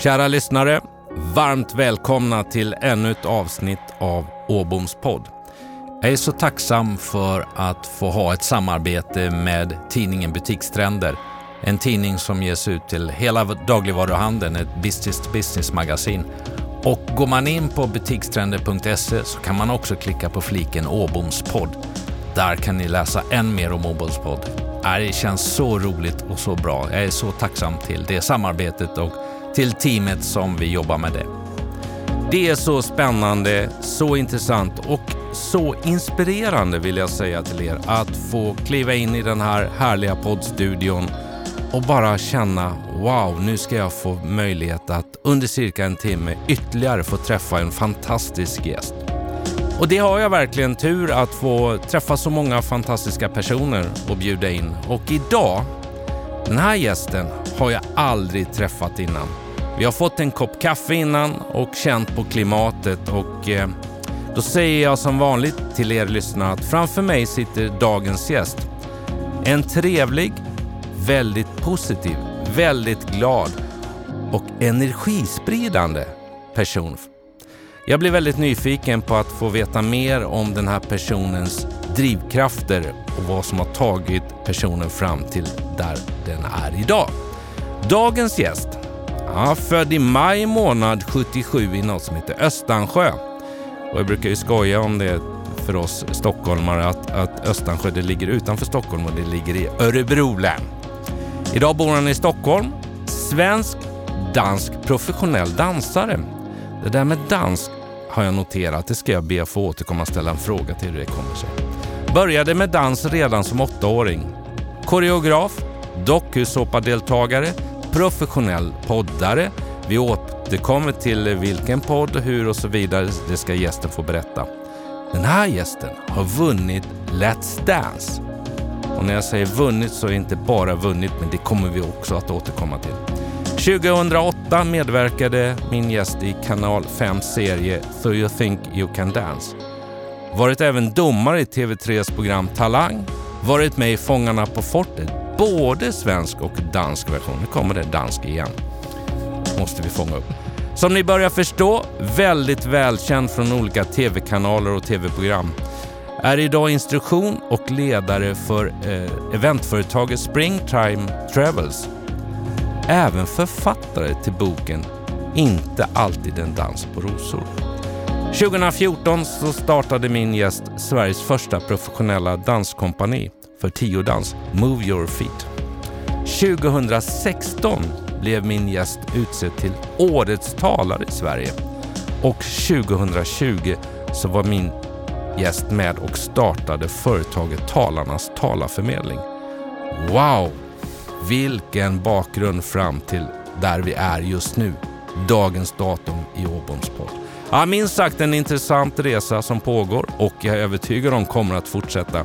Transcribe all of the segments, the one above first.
Kära lyssnare, varmt välkomna till ännu ett avsnitt av Åboms podd. Jag är så tacksam för att få ha ett samarbete med tidningen Butikstrender. En tidning som ges ut till hela dagligvaruhandeln, ett business-to-business-magasin. Och går man in på butikstrender.se så kan man också klicka på fliken Åboms podd. Där kan ni läsa än mer om Åboms podd. Äh, det känns så roligt och så bra. Jag är så tacksam till det samarbetet och till teamet som vi jobbar med det. Det är så spännande, så intressant och så inspirerande vill jag säga till er att få kliva in i den här härliga poddstudion och bara känna wow, nu ska jag få möjlighet att under cirka en timme ytterligare få träffa en fantastisk gäst. Och det har jag verkligen tur att få träffa så många fantastiska personer och bjuda in. Och idag, den här gästen har jag aldrig träffat innan. Vi har fått en kopp kaffe innan och känt på klimatet och eh, då säger jag som vanligt till er lyssnare att framför mig sitter dagens gäst. En trevlig, väldigt positiv, väldigt glad och energispridande person. Jag blir väldigt nyfiken på att få veta mer om den här personens drivkrafter och vad som har tagit personen fram till där den är idag. Dagens gäst, ja, född i maj månad 77 i något som heter Östansjö. Och jag brukar ju skoja om det för oss stockholmare att, att Östansjö det ligger utanför Stockholm och det ligger i Örebro län. Idag bor han i Stockholm. Svensk, dansk professionell dansare. Det där med dansk har jag noterat. Det ska jag be att få återkomma och ställa en fråga till hur det kommer sig. Började med dans redan som åttaåring. Koreograf, dokusåpadeltagare, professionell poddare. Vi återkommer till vilken podd, hur och så vidare. Det ska gästen få berätta. Den här gästen har vunnit Let's Dance. Och när jag säger vunnit så är det inte bara vunnit, men det kommer vi också att återkomma till. 2008 medverkade min gäst i Kanal 5 serie So You Think You Can Dance. Varit även domare i TV3s program Talang. Varit med i Fångarna på fortet, både svensk och dansk version. Nu kommer det dansk igen. Måste vi fånga upp. Som ni börjar förstå, väldigt välkänd från olika TV-kanaler och TV-program. Är idag instruktion och ledare för eh, eventföretaget Springtime Travels. Även författare till boken Inte alltid en dans på rosor. 2014 så startade min gäst Sveriges första professionella danskompani för tiodans Move Your Feet. 2016 blev min gäst utsedd till Årets talare i Sverige och 2020 så var min gäst med och startade företaget Talarnas talarförmedling. Wow! Vilken bakgrund fram till där vi är just nu. Dagens datum i Åboms. Ja, minst sagt en intressant resa som pågår och jag är övertygad om kommer att fortsätta.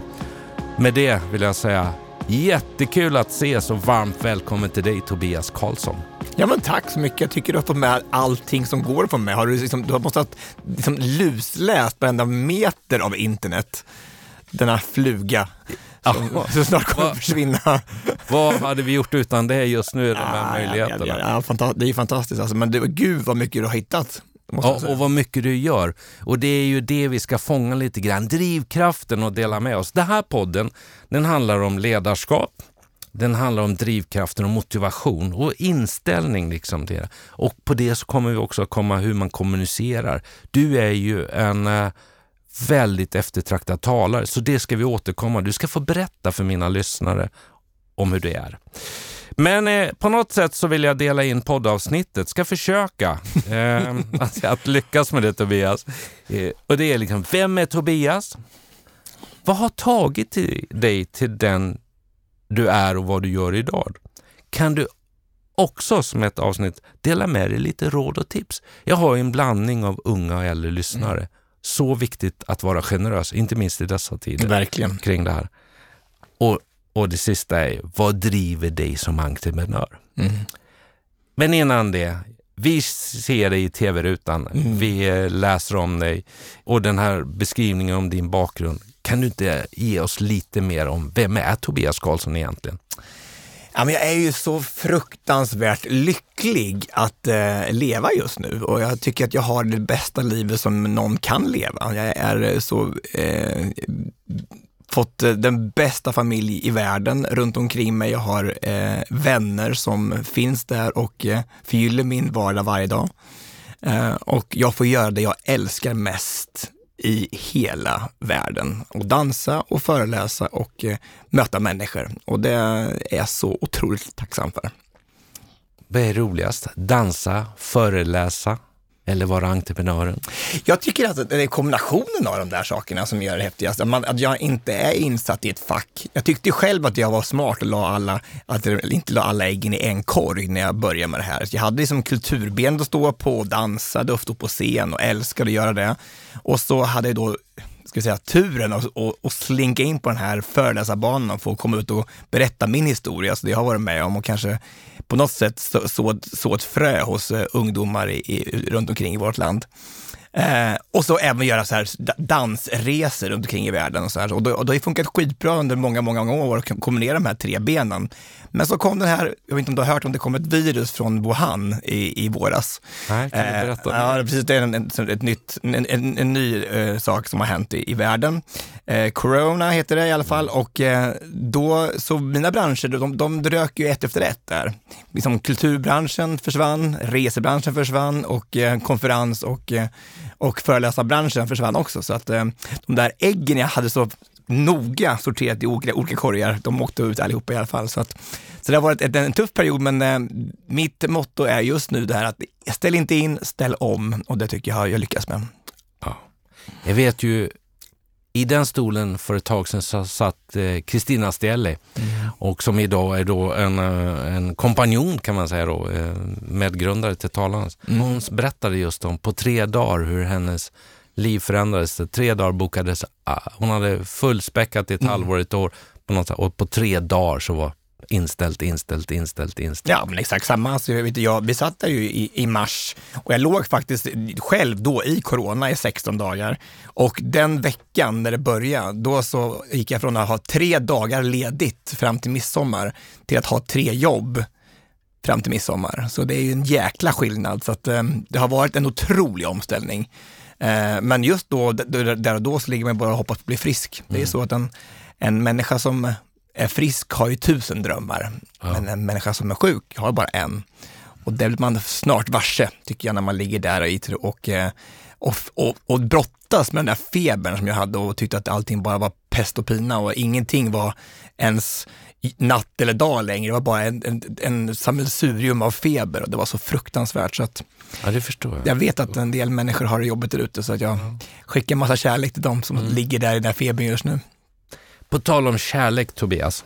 Med det vill jag säga jättekul att ses och varmt välkommen till dig Tobias Karlsson. Ja, men tack så mycket. Jag tycker du har fått med allting som går på mig. Har du, liksom, du måste ha liksom, lusläst varenda meter av internet. Denna fluga som, ja, som snart kommer att försvinna. Vad hade vi gjort utan det just nu, de här ja, möjligheterna? Ja, ja, det är fantastiskt alltså, men det, gud vad mycket du har hittat. Ja, och vad mycket du gör. Och det är ju det vi ska fånga lite grann, drivkraften och dela med oss. Den här podden, den handlar om ledarskap, den handlar om drivkraften och motivation och inställning. liksom till det. Och på det så kommer vi också komma hur man kommunicerar. Du är ju en äh, väldigt eftertraktad talare, så det ska vi återkomma. Du ska få berätta för mina lyssnare om hur det är. Men eh, på något sätt så vill jag dela in poddavsnittet, ska försöka eh, att, att, lyckas med det Tobias. Eh, och det är liksom, vem är Tobias? Vad har tagit till dig till den du är och vad du gör idag? Kan du också som ett avsnitt dela med dig lite råd och tips? Jag har en blandning av unga och äldre lyssnare. Mm. Så viktigt att vara generös, inte minst i dessa tider. Verkligen. Kring det här. Och och det sista är, vad driver dig som entreprenör? Mm. Men innan det, vi ser dig i tv-rutan, mm. vi eh, läser om dig och den här beskrivningen om din bakgrund. Kan du inte ge oss lite mer om vem är Tobias Karlsson egentligen? Ja, men jag är ju så fruktansvärt lycklig att eh, leva just nu och jag tycker att jag har det bästa livet som någon kan leva. Jag är så eh, fått eh, den bästa familj i världen runt omkring mig. Jag har eh, vänner som finns där och eh, förgyller min vardag varje dag. Eh, och jag får göra det jag älskar mest i hela världen och dansa och föreläsa och eh, möta människor. Och det är jag så otroligt tacksam för. Vad är roligast? Dansa, föreläsa eller vara entreprenören? Jag tycker att det är kombinationen av de där sakerna som gör det häftigast. Att, man, att jag inte är insatt i ett fack. Jag tyckte själv att jag var smart och la alla, att jag inte la alla äggen i en korg när jag började med det här. Jag hade liksom kulturben att stå på, och dansade och stå på scen och älskade att göra det. Och så hade jag då ska säga, turen att och, och slinka in på den här föreläsarbanan och få komma ut och berätta min historia, så det jag har varit med om och kanske på något sätt så, så, så ett frö hos eh, ungdomar i, i, runt omkring i vårt land. Eh, och så även göra så här dansresor runt omkring i världen. Och, så här. Och, då, och det har funkat skitbra under många, många år att kombinera de här tre benen. Men så kom den här, jag vet inte om du har hört om det kom ett virus från Wuhan i, i våras. Nej, kan du eh, berätta? Eh, ja, precis. Det är en, en, ett nytt, en, en, en ny eh, sak som har hänt i, i världen. Eh, corona heter det i alla fall och eh, då, så mina branscher, de, de rök ju ett efter ett där. Liksom kulturbranschen försvann, resebranschen försvann och eh, konferens och och föreläsarbranschen försvann också. Så att de där äggen jag hade så noga sorterat i olika, olika korgar, de åkte ut allihopa i alla fall. Så, att, så det har varit en, en tuff period, men eh, mitt motto är just nu det här att ställ inte in, ställ om och det tycker jag jag lyckas med. Ja. Jag vet ju i den stolen för ett tag sedan så satt Kristina eh, Stielli mm. och som idag är då en, eh, en kompanjon kan man säga då, eh, medgrundare till Talarnas. Mm. Hon berättade just om på tre dagar hur hennes liv förändrades. Tre dagar bokades, ah, hon hade fullspäckat i ett mm. halvår, ett år på något sätt, och på tre dagar så var inställt, inställt, inställt, inställt. Ja, men exakt samma. Alltså, jag vet, jag, vi satt där ju i, i mars och jag låg faktiskt själv då i corona i 16 dagar. Och den veckan när det började, då så gick jag från att ha tre dagar ledigt fram till midsommar till att ha tre jobb fram till midsommar. Så det är ju en jäkla skillnad. Så att, um, det har varit en otrolig omställning. Uh, men just då, där och då, så ligger man bara och hoppas på att bli frisk. Det är mm. så att en, en människa som är frisk har ju tusen drömmar, ja. men en människa som är sjuk har bara en. Och det blir man snart varse, tycker jag, när man ligger där och, och, eh, och, och, och brottas med den där febern som jag hade och tyckte att allting bara var pest och pina och ingenting var ens natt eller dag längre. Det var bara en, en, en sammelsurium av feber och det var så fruktansvärt. Så att ja, det förstår jag. Jag vet att en del människor har det jobbet där ute så att jag skickar massa kärlek till dem som mm. ligger där i den där febern just nu. På tal om kärlek Tobias.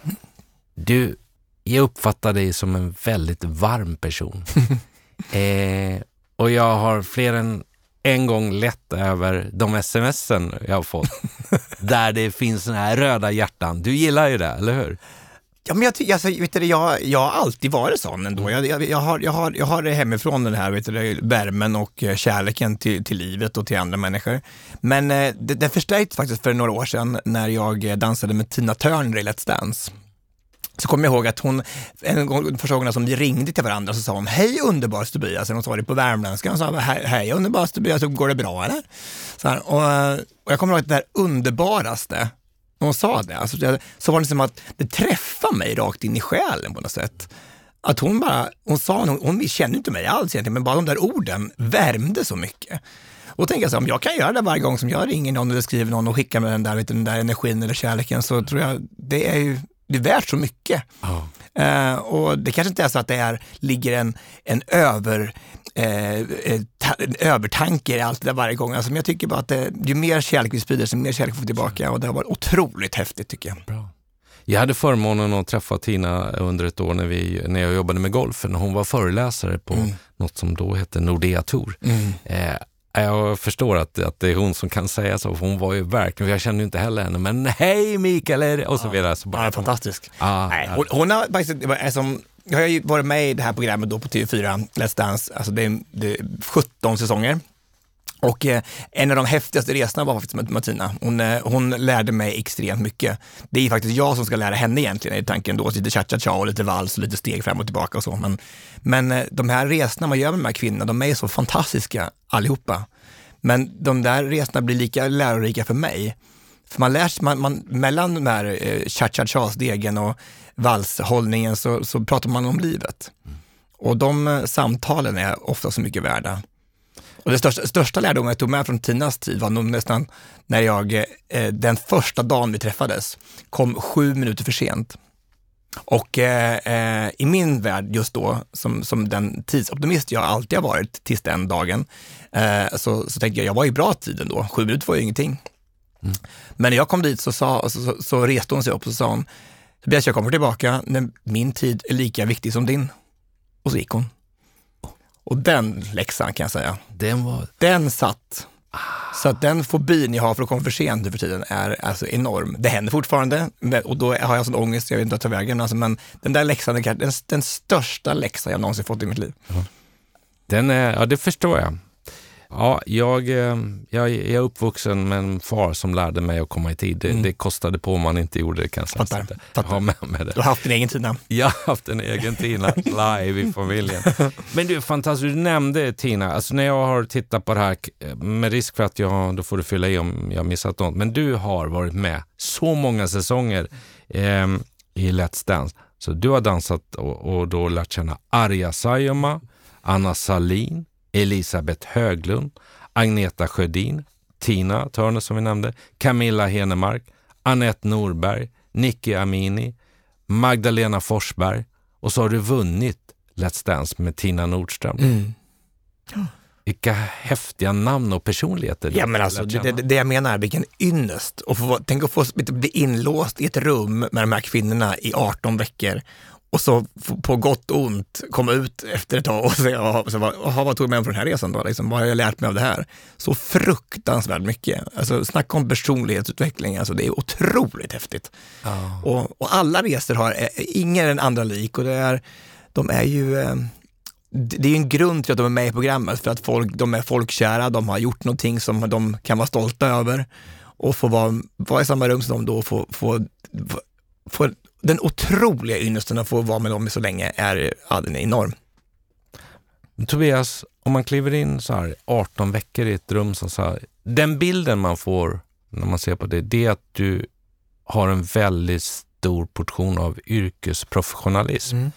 Du, jag uppfattar dig som en väldigt varm person. eh, och jag har fler än en gång lett över de smsen jag har fått. där det finns såna här röda hjärtan. Du gillar ju det, eller hur? Ja, men jag, alltså, vet du, jag, jag har alltid varit sån ändå. Jag, jag, jag, har, jag, har, jag har det hemifrån, den här vet du, värmen och eh, kärleken till, till livet och till andra människor. Men eh, det, det förstärktes faktiskt för några år sedan när jag eh, dansade med Tina Turner i Let's Dance så kommer jag ihåg att hon, en gång, första gången som vi ringde till varandra så sa hon, hej underbar Tobias, hon sa det på värmländska, hon sa, hej underbar Tobias, går det bra eller? Så här, och, och jag kommer ihåg att det där underbaraste, hon sa det, alltså, så var det som att det träffade mig rakt in i själen på något sätt. Att hon bara, hon sa, hon, hon känner inte mig alls egentligen, men bara de där orden värmde så mycket. Och tänker jag så om jag kan göra det varje gång som jag ringer någon eller skriver någon och skickar med den där, vet den där energin eller kärleken så tror jag det är ju det är värt så mycket. Oh. Uh, och det kanske inte är så att det är, ligger en, en, över, ta, en övertanke i allt det där varje gång. Alltså, men jag tycker bara att det, ju mer kärlek vi sprider, så mer kärlek får vi tillbaka och det har varit otroligt häftigt tycker jag. Bra. Jag hade förmånen att träffa Tina under ett år när, vi, när jag jobbade med golfen. Hon var föreläsare på mm. något som då hette Nordea Tour. Mm. Eh, jag förstår att, att det är hon som kan säga så, för hon var ju verkligen, jag känner ju inte heller henne, men hej Mikael! Och så vidare. Så bara, ja, fantastisk. Ah, Nej, hon, hon har faktiskt, alltså, jag har ju varit med i det här programmet då på TV4, Let's Dance, alltså det är, det är 17 säsonger. Och eh, en av de häftigaste resorna var faktiskt med Martina. Hon, eh, hon lärde mig extremt mycket. Det är faktiskt jag som ska lära henne egentligen, i tanken då. Lite cha-cha-cha och lite vals och lite steg fram och tillbaka och så. Men, men eh, de här resorna man gör med de här kvinnorna, de är så fantastiska allihopa. Men de där resorna blir lika lärorika för mig. För man lär sig, man, man, mellan de här eh, cha-cha-cha-stegen och valshållningen så, så pratar man om livet. Och de eh, samtalen är ofta så mycket värda. Och det största, största lärdomen jag tog med från Tinas tid var nog nästan när jag eh, den första dagen vi träffades kom sju minuter för sent. Och eh, eh, i min värld just då, som, som den tidsoptimist jag alltid har varit tills den dagen, eh, så, så tänkte jag, jag var i bra tid ändå. Sju minuter var ju ingenting. Mm. Men när jag kom dit så, sa, så, så, så reste hon sig upp och så sa hon, Tobias, jag kommer tillbaka när min tid är lika viktig som din. Och så gick hon. Och den läxan kan jag säga, den, var... den satt. Så att den fobin jag har för att komma för sent nu för tiden är alltså enorm. Det händer fortfarande och då har jag sån ångest, jag vet inte vart jag tar vägen. Alltså, men den där läxan är den, den största läxan jag någonsin fått i mitt liv. Den är, ja, det förstår jag. Ja, jag, eh, jag är uppvuxen med en far som lärde mig att komma i tid. Det, mm. det kostade på om man inte gjorde det kan jag säga. Fattar. Fattar. Med, med det. Du har haft din egen Tina. Jag har haft en egen Tina live i familjen. Men du, fantastiskt, du nämnde Tina. Alltså när jag har tittat på det här, med risk för att jag, då får du fylla i om jag missat något, men du har varit med så många säsonger eh, i Let's Dance. Så du har dansat och, och då lärt känna Arja Saijonmaa, Anna Salin, Elisabeth Höglund, Agneta Sjödin, Tina Turner som vi nämnde, Camilla Henemark, Annette Norberg, Nicky Amini, Magdalena Forsberg och så har du vunnit Let's Dance med Tina Nordström. Mm. Vilka häftiga namn och personligheter. Ja, men alltså, det, det, jag menar, vilken ynnest. Och få, tänk att få bli inlåst i ett rum med de här kvinnorna i 18 veckor och så på gott och ont komma ut efter ett tag och säga, aha, vad tog jag med mig från den här resan då? Liksom, vad har jag lärt mig av det här? Så fruktansvärt mycket. Alltså, snacka om personlighetsutveckling, alltså, det är otroligt häftigt. Oh. Och, och, alla resor har, är, ingen är den andra lik och det är, de är ju eh, det är en grund till att de är med i programmet för att folk, de är folkkära, de har gjort någonting som de kan vara stolta över och få vara, vara i samma rum som dem då och få, få, få den otroliga ynnesten att få vara med dem så länge är, ja, den är enorm. Tobias, om man kliver in så här 18 veckor i ett rum, så, här, den bilden man får när man ser på det, det är att du har en väldigt stor portion av yrkesprofessionalism. Mm.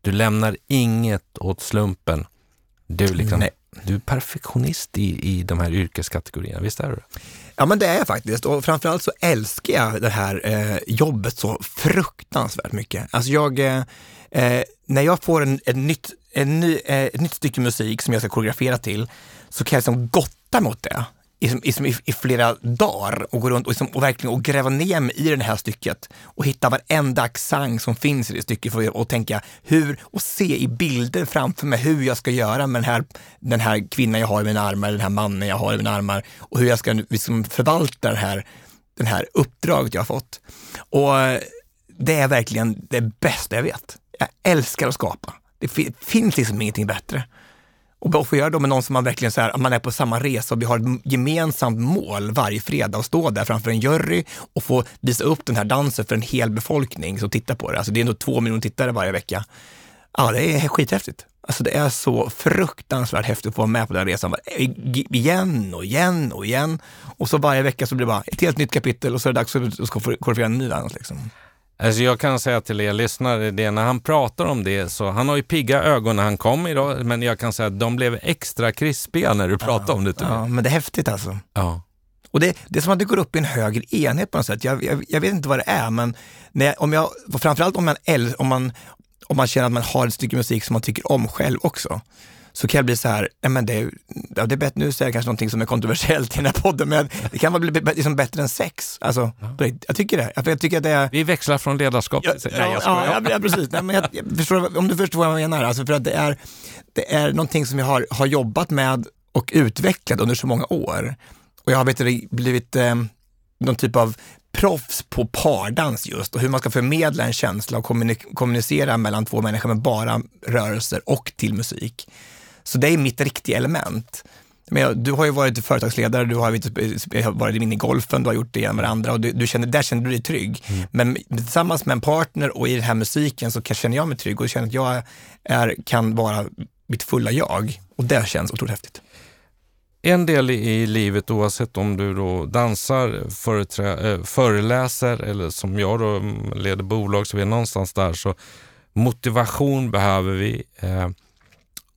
Du lämnar inget åt slumpen. Du, liksom, du är perfektionist i, i de här yrkeskategorierna, visst är du Ja men det är jag faktiskt och framförallt så älskar jag det här eh, jobbet så fruktansvärt mycket. Alltså jag, eh, eh när jag får en, en nytt, en ny, eh, ett nytt stycke musik som jag ska koreografera till så kan jag liksom gotta mot det i, i, i, flera dagar och gå runt och, liksom, och verkligen och gräva ner mig i det här stycket och hitta varenda accent som finns i det stycket för att tänka hur och se i bilder framför mig hur jag ska göra med den här, den här kvinnan jag har i mina armar, den här mannen jag har i mina armar och hur jag ska liksom förvalta den här, den här uppdraget jag har fått. Och eh, det är verkligen det bästa jag vet. Jag älskar att skapa. Det finns liksom ingenting bättre. Och få göra det med någon som man verkligen så här, man är på samma resa och vi har ett gemensamt mål varje fredag och stå där framför en jury och få visa upp den här dansen för en hel befolkning som tittar på det. Alltså det är ändå två miljoner tittare varje vecka. Ja, det är skithäftigt. Alltså det är så fruktansvärt häftigt att få vara med på den resan. Igen och igen och igen. Och så varje vecka så blir det bara ett helt nytt kapitel och så är det dags att koreografera en ny dans. Liksom. Alltså jag kan säga till er lyssnare, det när han pratar om det, så han har ju pigga ögon när han kom idag, men jag kan säga att de blev extra krispiga när du pratade ja, om det. Ja, men det är häftigt alltså. Ja. Och det, det är som att det går upp i en högre enhet på något sätt. Jag, jag, jag vet inte vad det är, men när om jag, framförallt om man, om, man, om man känner att man har ett stycke musik som man tycker om själv också så kan jag bli så här, ja, men det, ja, det är bättre, nu säger jag kanske någonting som är kontroversiellt i den här podden, men det kan vara bli liksom bättre än sex. Alltså, ja. Jag tycker det. Jag, tycker att det är... Vi växlar från ledarskap ja, Nej, jag ja, ja, precis. Nej, men jag, jag förstår, om du förstår vad jag menar, alltså för att det är, det är någonting som jag har, har jobbat med och utvecklat under så många år. Och jag har vet, blivit eh, någon typ av proffs på pardans just och hur man ska förmedla en känsla och kommunicera mellan två människor med bara rörelser och till musik. Så det är mitt riktiga element. Men du har ju varit företagsledare, du har varit i minigolfen, du har gjort det med det andra och du, du känner, där känner du dig trygg. Mm. Men tillsammans med en partner och i den här musiken så känner jag mig trygg och känner att jag är, kan vara mitt fulla jag. Och det känns otroligt häftigt. En del i livet, oavsett om du då dansar, äh, föreläser eller som jag då leder bolag, så vi är någonstans där. Så motivation behöver vi.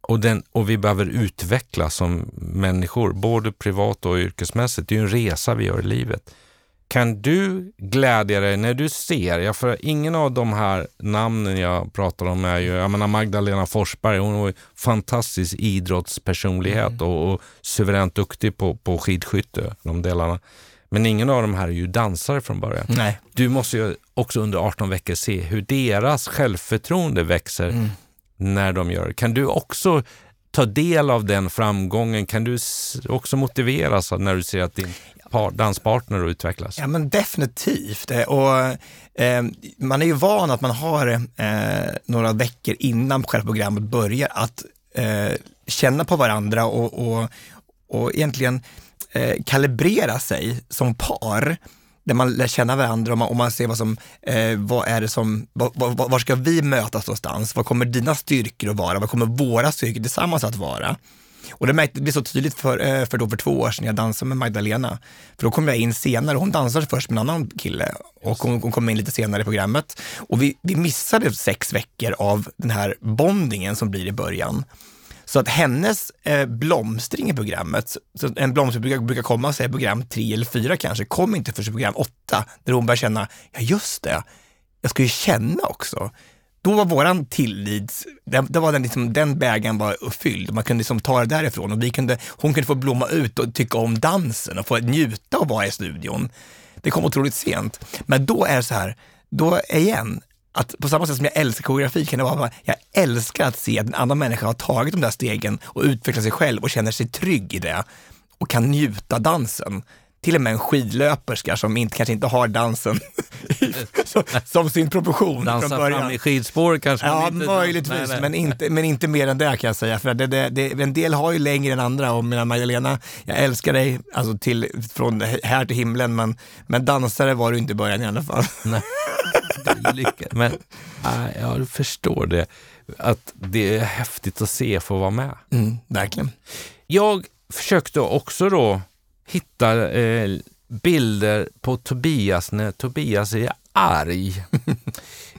Och, den, och vi behöver utvecklas som människor, både privat och yrkesmässigt. Det är ju en resa vi gör i livet. Kan du glädja dig när du ser, ja, för ingen av de här namnen jag pratar om är ju, jag menar Magdalena Forsberg, hon är en fantastisk idrottspersonlighet mm. och, och suveränt duktig på, på skidskytte, de delarna. Men ingen av de här är ju dansare från början. Nej. Du måste ju också under 18 veckor se hur deras självförtroende växer mm när de gör det. Kan du också ta del av den framgången? Kan du också motiveras när du ser att din danspartner utvecklas? Ja, men definitivt. Eh, och, eh, man är ju van att man har eh, några veckor innan själva programmet börjar att eh, känna på varandra och, och, och egentligen eh, kalibrera sig som par där man lär känna varandra och man, och man ser vad som, eh, vad är det som, vad, vad, var ska vi mötas någonstans? Vad kommer dina styrkor att vara? Vad kommer våra styrkor tillsammans att vara? Och det, märkte, det blev så tydligt för, eh, för, då för två år sedan jag dansade med Magdalena. För då kom jag in senare, hon dansade först med en annan kille och hon, hon kom in lite senare i programmet. Och vi, vi missade sex veckor av den här bondingen som blir i början. Så att hennes eh, blomstring i programmet, så en blomstring brukar, brukar komma i program tre eller fyra kanske, kom inte förrän program åtta, där hon börjar känna, ja just det, jag ska ju känna också. Då var våran tillit, den, det var den, liksom, den bägaren var fylld. Man kunde liksom ta det därifrån och vi kunde, hon kunde få blomma ut och tycka om dansen och få njuta av att vara i studion. Det kom otroligt sent. Men då är det så här, då igen, att på samma sätt som jag älskar koreografi kan det vara att jag älskar att se att en annan människa har tagit de där stegen och utvecklat sig själv och känner sig trygg i det och kan njuta dansen. Till och med en skidlöperska som inte, kanske inte har dansen som, som sin proportion Dansa från början. fram i skidspår kanske? Ja, inte, möjligtvis, nej, nej. Men, inte, men inte mer än det kan jag säga. För det, det, det, en del har ju längre än andra och mina Magdalena, jag älskar dig alltså till, från här till himlen, men, men dansare var du inte i början i alla fall. Nej. Men äh, jag förstår det. Att det är häftigt att se få vara med. Mm, verkligen. Jag försökte också då hitta eh, bilder på Tobias när Tobias är arg.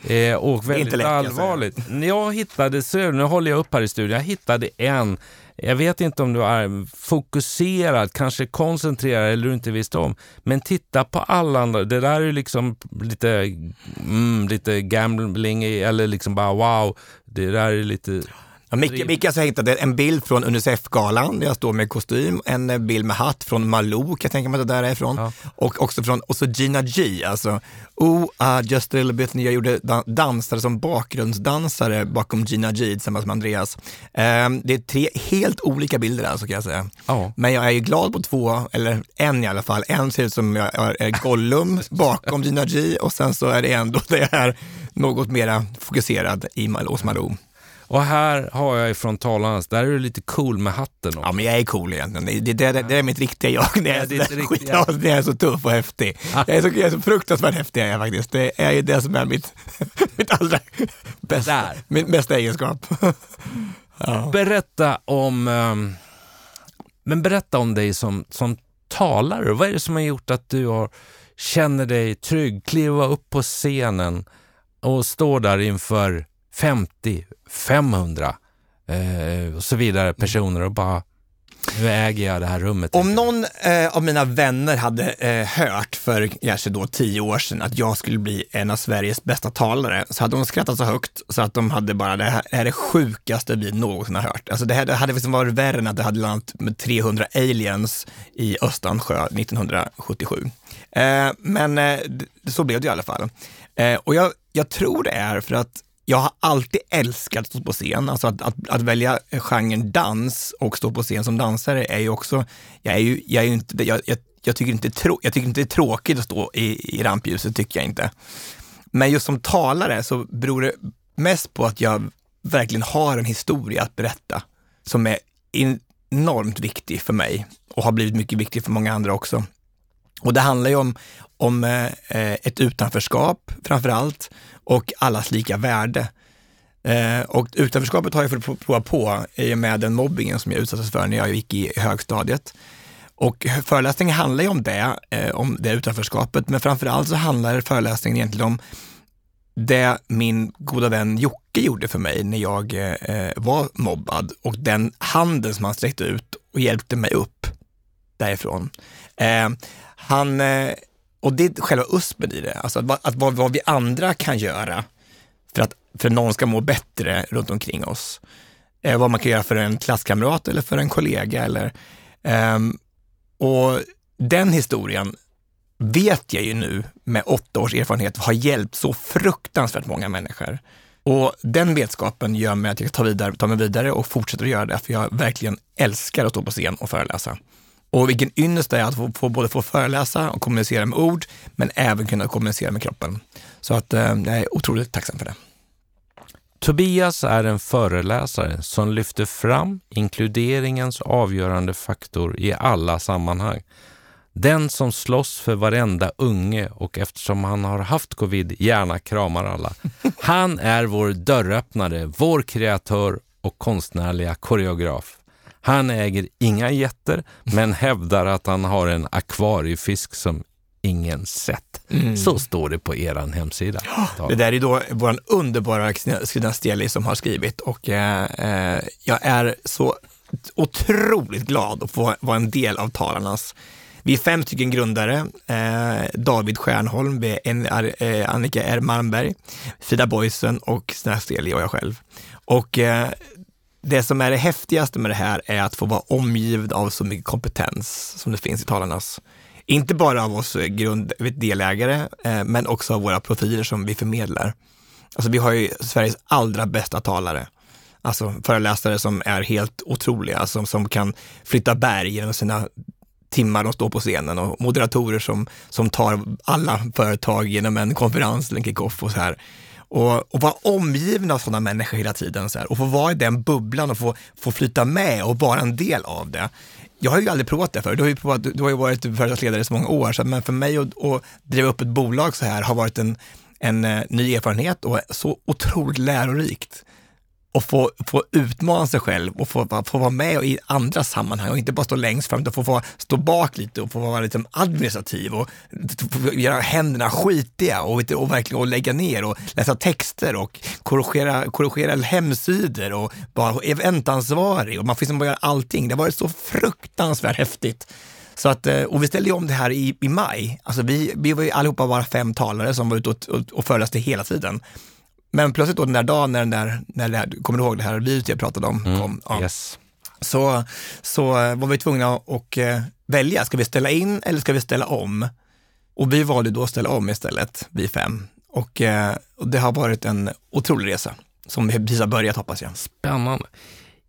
eh, och väldigt lätt, allvarligt. Jag hittade, så nu håller jag upp här i studion, jag hittade en jag vet inte om du är fokuserad, kanske koncentrerad eller du inte visste om. Men titta på alla andra. Det där är liksom lite, mm, lite gambling eller liksom bara wow. Det där är lite Ja, Micke, Micke alltså hittade en bild från Unicef-galan jag står med kostym, en eh, bild med hatt från Malou, kan jag tänka mig att det där är ifrån. Ja. Och också från, och så Gina G, alltså Oh, uh, just a little bit, när jag gjorde dansare som bakgrundsdansare bakom Gina G tillsammans med Andreas. Um, det är tre helt olika bilder alltså kan jag säga. Oh. Men jag är ju glad på två, eller en i alla fall. En ser ut som jag är Gollum bakom Gina G och sen så är det en då jag är något mera fokuserad i hos Malou. Och här har jag ifrån talarnas, där är du lite cool med hatten också. Ja, men jag är cool egentligen. Det, det, det, det är mitt riktiga jag. Det är, ja, det riktiga. Jag, jag är så tuff och häftig. Jag är så, jag är så fruktansvärt häftig jag faktiskt. Det är ju det som är mitt, mitt allra bästa, där. min bästa egenskap. ja. Berätta om, um, men berätta om dig som, som talare. Vad är det som har gjort att du har, känner dig trygg, kliva upp på scenen och står där inför 50, 500 eh, och så vidare personer och bara nu äger jag det här rummet. Om någon eh, av mina vänner hade eh, hört för kanske då tio år sedan att jag skulle bli en av Sveriges bästa talare så hade de skrattat så högt så att de hade bara, det här, det här är det sjukaste vi någonsin har hört. Alltså det, här, det hade liksom varit värre än att det hade landat med 300 aliens i Östansjö 1977. Eh, men eh, så blev det i alla fall. Eh, och jag, jag tror det är för att jag har alltid älskat att stå på scen. Alltså att, att, att, välja genren dans och stå på scen som dansare är ju också, jag är ju, jag är ju inte, jag, jag, jag, tycker inte trå, jag tycker inte det är tråkigt att stå i, i rampljuset, tycker jag inte. Men just som talare så beror det mest på att jag verkligen har en historia att berätta som är enormt viktig för mig och har blivit mycket viktig för många andra också. Och det handlar ju om, om eh, eh, ett utanförskap framför allt och allas lika värde. Eh, och utanförskapet har jag fått prova på i och med den mobbingen som jag utsattes för när jag gick i högstadiet. Och föreläsningen handlar ju om det, eh, om det utanförskapet, men framför allt så handlar föreläsningen egentligen om det min goda vän Jocke gjorde för mig när jag eh, var mobbad och den handen som han sträckte ut och hjälpte mig upp därifrån. Eh, han, eh, och det är själva uspen i det, alltså att, att vad, vad vi andra kan göra för att för någon ska må bättre runt omkring oss. Eh, vad man kan göra för en klasskamrat eller för en kollega. Eller, eh, och den historien vet jag ju nu med åtta års erfarenhet har hjälpt så fruktansvärt många människor. Och den vetskapen gör mig att jag tar, vidare, tar mig vidare och fortsätter att göra det, för jag verkligen älskar att stå på scen och föreläsa. Och vilken ynnest det är att få, få, både få föreläsa och kommunicera med ord, men även kunna kommunicera med kroppen. Så att eh, jag är otroligt tacksam för det. Tobias är en föreläsare som lyfter fram inkluderingens avgörande faktor i alla sammanhang. Den som slåss för varenda unge och eftersom han har haft covid gärna kramar alla. Han är vår dörröppnare, vår kreatör och konstnärliga koreograf. Han äger inga jätter men hävdar att han har en akvariefisk som ingen sett. Mm. Så står det på er hemsida. Det där är då vår underbara Kristina Steli som har skrivit och eh, eh, jag är så otroligt glad att få vara en del av talarnas vi är fem stycken grundare. Eh, David Stjärnholm, en, eh, Annika R Malmberg, Frida Boysen och Stina Steli och jag själv. Och eh, det som är det häftigaste med det här är att få vara omgiven av så mycket kompetens som det finns i talarnas. Inte bara av oss grund, delägare, eh, men också av våra profiler som vi förmedlar. Alltså vi har ju Sveriges allra bästa talare. Alltså föreläsare som är helt otroliga, alltså, som kan flytta berg genom sina timmar de står på scenen och moderatorer som, som tar alla företag genom en konferens eller en kick-off och så här. Och, och vara omgiven av sådana människor hela tiden så här, och få vara i den bubblan och få, få flyta med och vara en del av det. Jag har ju aldrig provat det förr. Du har ju, provat, du har ju varit företagsledare i så många år, så, men för mig att, att driva upp ett bolag så här har varit en, en eh, ny erfarenhet och så otroligt lärorikt och få, få utmana sig själv och få, få vara med i andra sammanhang och inte bara stå längst fram, utan få, få stå bak lite och få vara liksom administrativ och göra händerna skitiga och, och verkligen och lägga ner och läsa texter och korrigera, korrigera hemsidor och vara eventansvarig och man får liksom bara göra allting. Det har varit så fruktansvärt häftigt. Så att, eh, och vi ställde ju om det här i, i maj. Alltså vi, vi var ju allihopa bara fem talare som var ute och, och, och föreläste hela tiden. Men plötsligt då den där dagen när den där, när det här, kommer du ihåg det här viruset jag pratade om? Mm, kom, ja. yes. så, så var vi tvungna att eh, välja, ska vi ställa in eller ska vi ställa om? Och vi valde då att ställa om istället, vi fem. Och, eh, och det har varit en otrolig resa som vi precis har börjat hoppas jag. Spännande.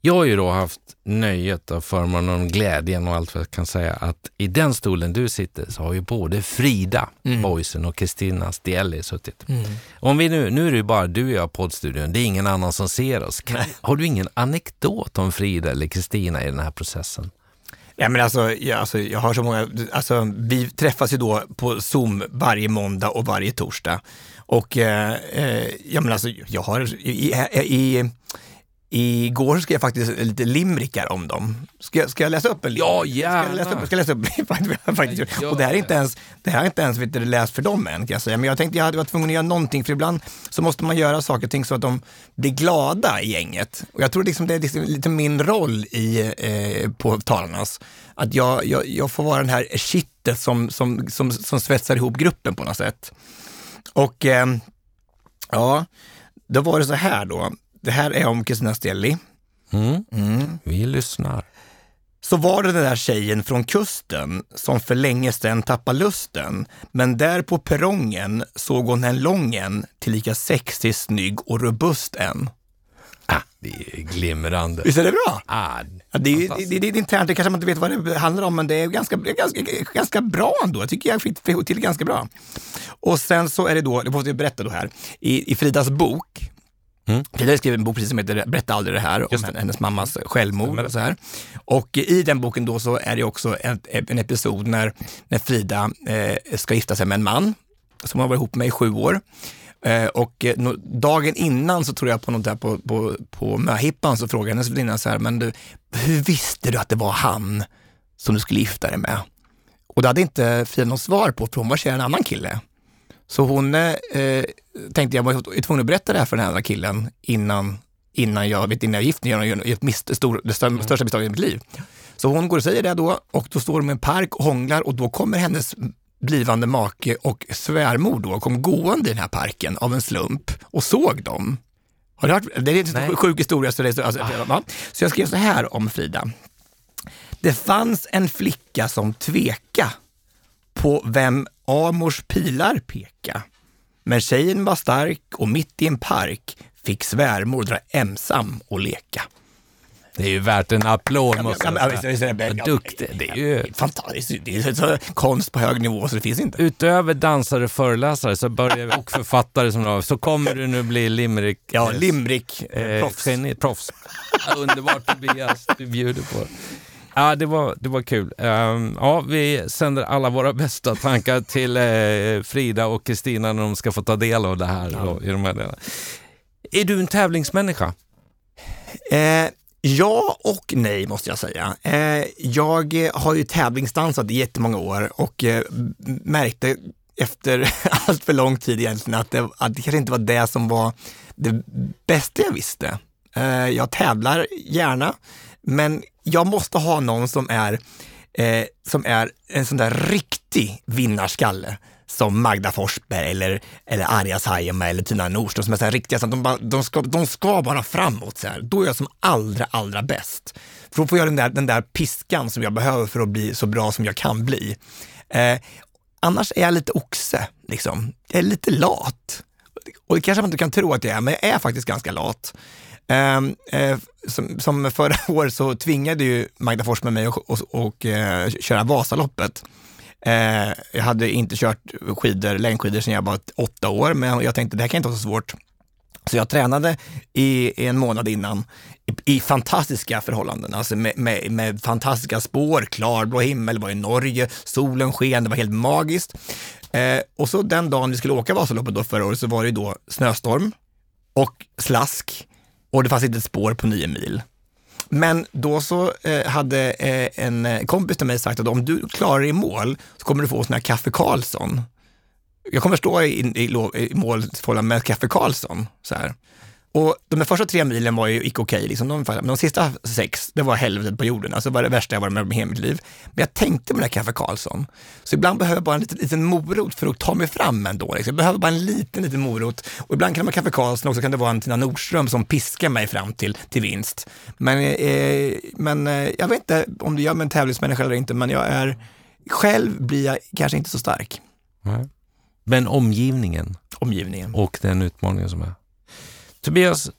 Jag har ju då haft nöjet och förmånen och glädjen och allt vad jag kan säga att i den stolen du sitter så har ju både Frida mm. Boysen och Kristina Stielli suttit. Mm. Om vi nu, nu är det ju bara du och jag i poddstudion, det är ingen annan som ser oss. Kan, har du ingen anekdot om Frida eller Kristina i den här processen? Ja, men alltså, jag, alltså, jag har så många, alltså, vi träffas ju då på Zoom varje måndag och varje torsdag. Och eh, eh ja, men alltså, jag har i, i, i Igår skrev jag faktiskt lite limrikar om dem. Ska, jag, ska jag läsa upp en Ja, gärna! Ska jag läsa upp, ska jag läsa upp faktiskt. Och det här är inte ens, det här är inte ens vet du, läst för dem än kan jag säga. Men jag tänkte jag hade varit tvungen att göra någonting, för ibland så måste man göra saker och ting så att de blir glada i gänget. Och jag tror liksom det är liksom lite min roll i, eh, på talarnas. Att jag, jag, jag får vara den här kittet som, som, som, som svetsar ihop gruppen på något sätt. Och eh, ja, då var det så här då det här är om Kristina Stelli. Mm. Mm. Vi lyssnar. Så var det den där tjejen från kusten som för länge sedan tappade lusten, men där på perrongen såg hon en lången, tillika sexig, snygg och robust en. Ah, det är glimrande. Visst är det bra? Ah, ja, det, är, det, det är internt, det kanske man inte vet vad det handlar om, men det är ganska, ganska, ganska bra ändå. Jag tycker jag fick till ganska bra. Och sen så är det då, det måste jag berätta då här, i, i Fridas bok Mm. Frida skrev en bok precis som heter Berätta aldrig det här, om hennes mammas självmord. Och, så här. och i den boken då så är det också en, en episod när, när Frida eh, ska gifta sig med en man som har varit ihop med i sju år. Eh, och eh, no, dagen innan så tror jag på något där på, på, på möhippan så frågade hennes väninna så här, men du, hur visste du att det var han som du skulle gifta dig med? Och det hade inte Frida något svar på, för hon var kär i en annan kille. Så hon eh, tänkte jag var tvungen att berätta det här för den här killen innan, innan jag, vet, innan jag gift mig och gör ett stor, det största misstaget i mitt liv. Så hon går och säger det då och då står de i en park och hånglar och då kommer hennes blivande make och svärmor då kom gående i den här parken av en slump och såg dem. Har du hört? Det är en sjuk historia. Så, det är, alltså, ah. så jag skrev så här om Frida. Det fanns en flicka som tveka på vem Amors pilar peka. Men tjejen var stark och mitt i en park fick svärmor dra ensam och leka. Det är ju värt en applåd måste jag säga. Vad duktig. Det är ju fantastiskt. Det är så konst på hög nivå så det finns inte. Utöver dansare, föreläsare så börjar, och författare som så kommer du nu bli limerick... Ja, limerick eh, proffs. proffs. Underbart Tobias, du bjuder på. Ja, det var, det var kul. Um, ja, vi sänder alla våra bästa tankar till eh, Frida och Kristina när de ska få ta del av det här. Ja. Och, i de här delarna. Är du en tävlingsmänniska? Eh, Ja och nej måste jag säga. Eh, jag har ju tävlingsdansat i jättemånga år och eh, märkte efter allt för lång tid egentligen att det, att det kanske inte var det som var det bästa jag visste. Eh, jag tävlar gärna, men jag måste ha någon som är, eh, som är en sån där riktig vinnarskalle som Magda Forsberg eller, eller Arja Saijonmaa eller Tina Nordström som är så här riktiga, så de, bara, de, ska, de ska bara framåt. Så här. Då är jag som allra, allra bäst. För då får jag den där, den där piskan som jag behöver för att bli så bra som jag kan bli. Eh, annars är jag lite oxe, liksom. Jag är lite lat. Och det kanske man inte kan tro att jag är, men jag är faktiskt ganska lat. Ehm, eh, som, som, förra året så tvingade ju Magda Forsberg mig att och, och, och, eh, köra Vasaloppet. Eh, jag hade inte kört skidor, längdskidor sedan jag var åtta år, men jag tänkte det här kan inte vara så svårt. Så jag tränade i en månad innan i, i fantastiska förhållanden, alltså med, med, med, fantastiska spår, klarblå himmel, det var i Norge, solen sken, det var helt magiskt. Eh, och så den dagen vi skulle åka Vasaloppet då förra året så var det då snöstorm och slask och det fanns inte ett spår på nio mil. Men då så eh, hade eh, en kompis till mig sagt att om du klarar dig i mål så kommer du få sån här Kaffe Karlsson. Jag kommer stå i, i, i målfållan med Kaffe Karlsson. Så här. Och de första tre milen var ju icke okej, liksom. de, men de sista sex, det var helvetet på jorden. Alltså det var det värsta jag varit med om i hela mitt liv. Men jag tänkte på den här Kaffe Karlsson. Så ibland behöver jag bara en liten, liten morot för att ta mig fram ändå. Liksom. Jag behöver bara en liten, liten morot. Och ibland kan det vara Kaffe Karlsson, också kan det vara en Tina Nordström som piskar mig fram till, till vinst. Men, eh, men eh, jag vet inte om det gör mig en tävlingsmänniska eller inte, men jag är, själv blir jag kanske inte så stark. Mm. Men omgivningen? Omgivningen. Och den utmaningen som är? Tobias,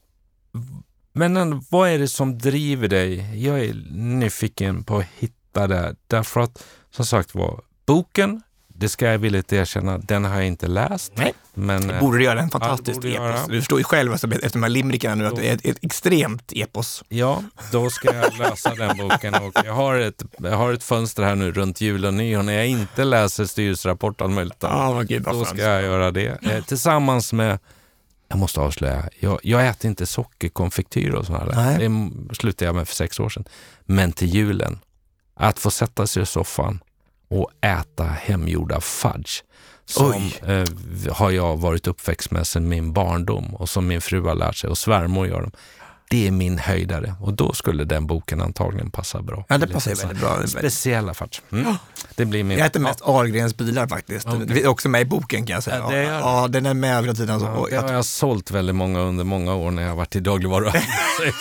men vad är det som driver dig? Jag är nyfiken på att hitta det. Därför att, som sagt var, boken, det ska jag villigt erkänna, den har jag inte läst. Nej, men, borde du göra. En fantastisk ja, epos. Du förstår ju själv alltså, efter de här limericarna nu att det är ett, ett, extremt epos. Ja, då ska jag läsa den boken. Och jag, har ett, jag har ett fönster här nu runt jul och nyår när jag inte läser styrelserapport allt möjligt. Ah, Gud, då ska jag göra det. Eh, tillsammans med jag måste avslöja, jag, jag äter inte sockerkonfektyr och sådana där. Det slutade jag med för sex år sedan. Men till julen, att få sätta sig i soffan och äta hemgjorda fudge som eh, har jag varit uppväxt med sedan min barndom och som min fru har lärt sig och svärmor gör dem det är min höjdare och då skulle den boken antagligen passa bra. Ja, det passar väldigt bra. Speciella faktiskt. Mm. Det blir min... Jag äter mest Ahlgrens bilar faktiskt. Okay. Det är också med i boken kan jag säga. Ja, det är... ja den är med hela tiden. Ja, det har jag sålt väldigt många under många år när jag har varit i dagligvaruhandeln.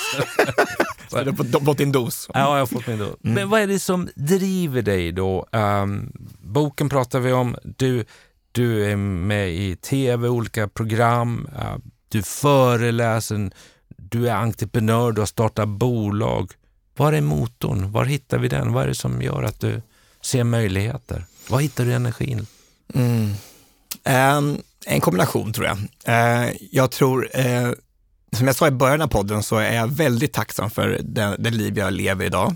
Så du har fått din dos? Ja, jag har fått min dos. Mm. Men vad är det som driver dig då? Um, boken pratar vi om. Du, du är med i tv, olika program. Uh, du föreläser, du är entreprenör, du har startat bolag. Var är motorn? Var hittar vi den? Vad är det som gör att du ser möjligheter? Var hittar du energin? Mm. Um, en kombination tror jag. Uh, jag tror uh, som jag sa i början av podden så är jag väldigt tacksam för det, det liv jag lever idag.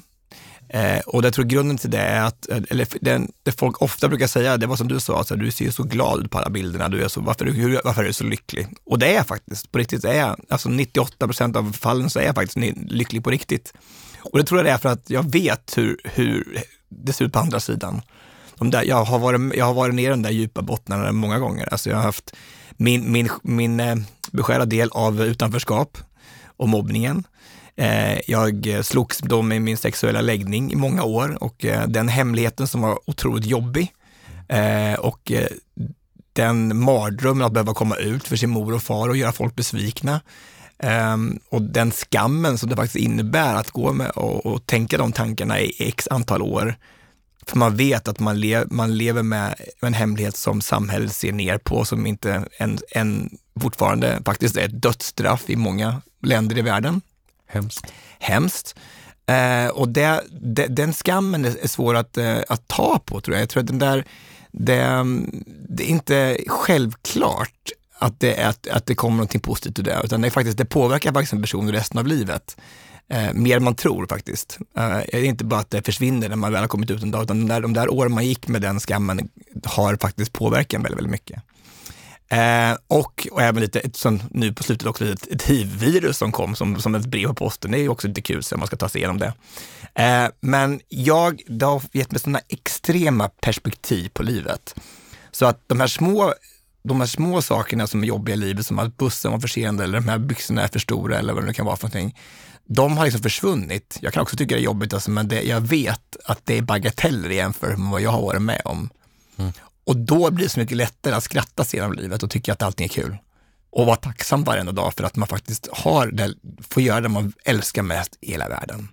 Eh, och jag tror grunden till det är att, eh, eller det, det folk ofta brukar säga, det var som du sa, alltså, du ser så glad ut på alla bilderna, du är så, varför, hur, varför är du så lycklig? Och det är jag faktiskt, på riktigt är jag, alltså 98 procent av fallen så är jag faktiskt lycklig på riktigt. Och det tror jag det är för att jag vet hur, hur det ser ut på andra sidan. De där, jag, har varit, jag har varit ner i de där djupa bottnarna många gånger. Alltså jag har haft min, min, min eh, beskärda del av utanförskap och mobbningen. Eh, jag slogs då med min sexuella läggning i många år och eh, den hemligheten som var otroligt jobbig eh, och den mardrömmen att behöva komma ut för sin mor och far och göra folk besvikna. Ehm, och den skammen som det faktiskt innebär att gå med och, och tänka de tankarna i x antal år för man vet att man, le man lever med en hemlighet som samhället ser ner på, som inte en, en, fortfarande faktiskt är ett dödsstraff i många länder i världen. Hemskt. Hemskt. Eh, och det, det, den skammen är, svår att, eh, att ta på tror jag. Jag tror att den där, det, mm, det är inte självklart att det, att, att det kommer någonting positivt ur det, utan det, är faktiskt, det påverkar faktiskt en person resten av livet. Eh, mer än man tror faktiskt. Eh, det är inte bara att det försvinner när man väl har kommit ut en dag, utan de där, de där åren man gick med den skammen har faktiskt påverkat en väldigt, väldigt mycket. Eh, och, och även lite, som nu på slutet också, ett, ett hiv-virus som kom som, som ett brev på posten. Det är också lite kul så man ska ta sig igenom det. Eh, men jag, det har gett mig sådana extrema perspektiv på livet. Så att de här små de här små sakerna som är jobbiga i livet, som att bussen var försenad eller de här byxorna är för stora eller vad det nu kan vara för någonting de har liksom försvunnit. Jag kan också tycka det är jobbigt, alltså, men det, jag vet att det är bagateller jämfört med vad jag har varit med om. Mm. Och då blir det så mycket lättare att skratta sig genom livet och tycka att allting är kul. Och vara tacksam varenda dag för att man faktiskt har det, får göra det man älskar mest i hela världen.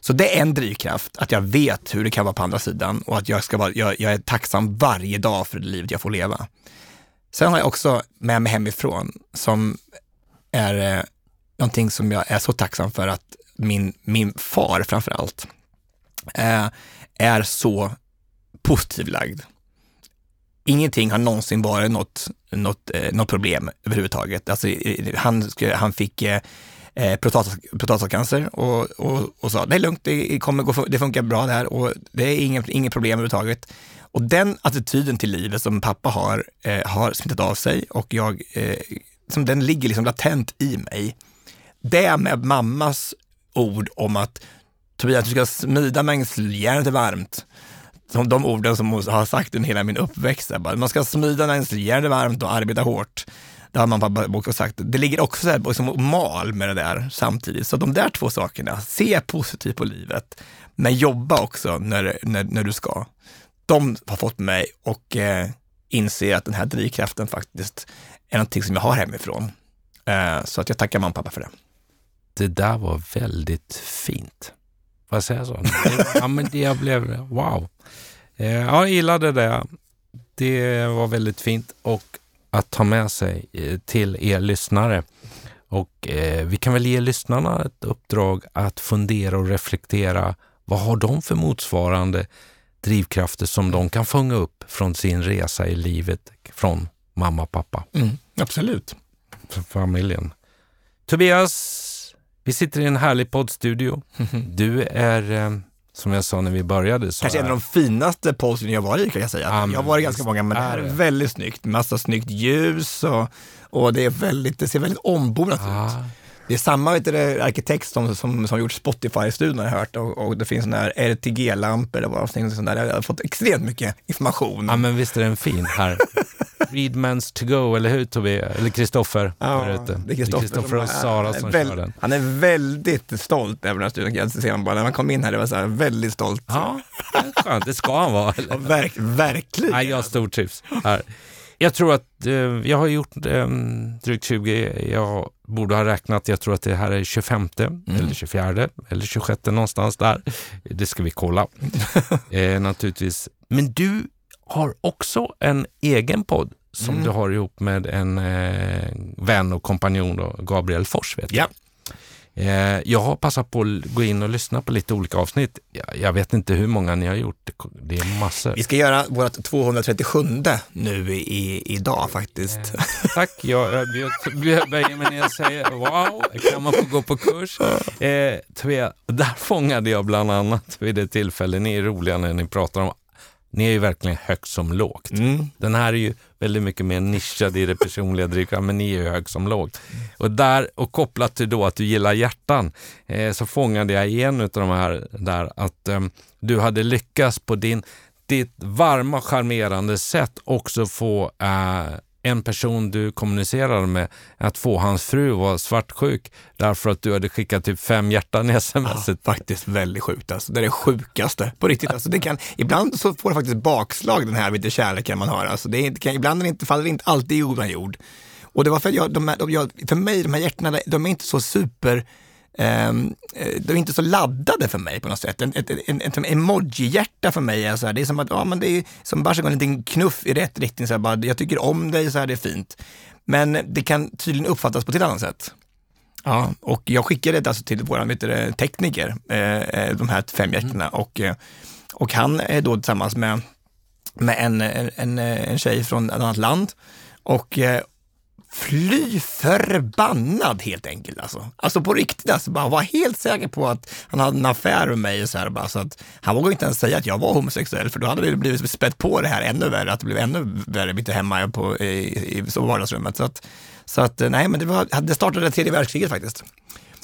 Så det är en drivkraft, att jag vet hur det kan vara på andra sidan och att jag, ska vara, jag, jag är tacksam varje dag för det livet jag får leva. Sen har jag också med mig hemifrån som är eh, någonting som jag är så tacksam för att min, min far framför allt eh, är så positivlagd. Ingenting har någonsin varit något, något, eh, något problem överhuvudtaget. Alltså, han, han fick eh, eh prostatacancer och, och, och sa det är lugnt, det, kommer gå, det funkar bra det här och det är inget, inget problem överhuvudtaget. Och den attityden till livet som pappa har, eh, har smittat av sig och jag, eh, som den ligger liksom latent i mig det med mammas ord om att Tobias, du ska smida mängsel, järnet är varmt. Som de orden som hon har sagt under hela min uppväxt. Bara, man ska smida när ens järn är varmt och arbeta hårt. Det har man pappa också sagt. Det ligger också så här, liksom, mal med det där samtidigt. Så de där två sakerna, se positivt på livet, men jobba också när, när, när du ska. De har fått mig och eh, inse att den här drivkraften faktiskt är någonting som jag har hemifrån. Eh, så att jag tackar mamma och pappa för det det där var väldigt fint. Får jag säga så? ja, men det jag blev, wow. Eh, jag gillade det. Det var väldigt fint och att ta med sig eh, till er lyssnare. Och eh, vi kan väl ge lyssnarna ett uppdrag att fundera och reflektera. Vad har de för motsvarande drivkrafter som de kan fånga upp från sin resa i livet från mamma och pappa? Mm, absolut. Från familjen. Tobias, vi sitter i en härlig poddstudio. Du är, eh, som jag sa när vi började, så Kanske är... en av de finaste poddstudion jag varit i kan jag säga. Ja, jag har varit ganska många, men det här är väldigt snyggt. Massa snyggt ljus och, och det, är väldigt, det ser väldigt ombonat ah. ut. Det är samma vet du, arkitekt som, som, som gjort Spotify-studion har jag hört och, och det finns sådana här RTG-lampor och sånt där. Jag har fått extremt mycket information. Ja men visst är den fin här. Readmans to go, eller hur Tobbe? Eller Kristoffer ja, Det är Kristoffer och Sara som väl, kör den. Han är väldigt stolt över den här det ser man bara när man kom in här. Det var så här, väldigt stolt. Ja, det, skönt. det ska han vara. Verk, verkligen. Ja, jag stortrivs här. Jag tror att eh, jag har gjort eh, drygt 20, jag borde ha räknat, jag tror att det här är 25 mm. eller 24 eller 26 någonstans där. Det ska vi kolla eh, naturligtvis. Men du har också en egen podd som mm. du har ihop med en eh, vän och kompanjon, då, Gabriel Fors. Vet ja. Eh, jag har passat på att gå in och lyssna på lite olika avsnitt. Jag, jag vet inte hur många ni har gjort, det, är massor. Vi ska göra vårt 237 nu i, idag faktiskt. Eh, tack, jag, jag böjer mig ner och säger wow, kan man få gå på kurs? Eh, där fångade jag bland annat vid det tillfälle, ni är roliga när ni pratar om ni är ju verkligen högt som lågt. Mm. Den här är ju väldigt mycket mer nischad i det personliga drivkraften, men ni är ju högt som lågt. Och, där, och kopplat till då att du gillar hjärtan, eh, så fångade jag i en av de här där att eh, du hade lyckats på din, ditt varma, charmerande sätt också få eh, en person du kommunicerade med att få hans fru var svartsjuk därför att du hade skickat typ fem hjärtan i sms. Ja, faktiskt väldigt sjukt alltså. Det är det sjukaste på riktigt. Alltså, det kan, ibland så får det faktiskt bakslag den här lite kärleken man har. Alltså, det, kan, ibland är det inte, faller det inte alltid i ovan jord. Och det var för, jag, de, de, jag, för mig, de här hjärtana, de är inte så super de är inte så laddade för mig på något sätt. Ett, ett, ett, ett emoji-hjärta för mig är så här, det är som att, ja men det är som bara en liten knuff i rätt riktning, så här, bara, jag tycker om dig, så här, det är fint. Men det kan tydligen uppfattas på ett annat sätt. Ja, och jag skickade det alltså till vår tekniker, eh, eh, de här fem hjärtorna, mm. och, eh, och han är då tillsammans med, med en, en, en tjej från ett annat land. Och, fly förbannad helt enkelt. Alltså, alltså på riktigt, alltså, bara var helt säker på att han hade en affär med mig. Och så här, bara, så att, han vågade inte ens säga att jag var homosexuell, för då hade det blivit spett på det här ännu värre, att det blev ännu värre mitt hemma på, i, i, i vardagsrummet. Så att, så att, nej, men det, var, det startade tredje världskriget faktiskt.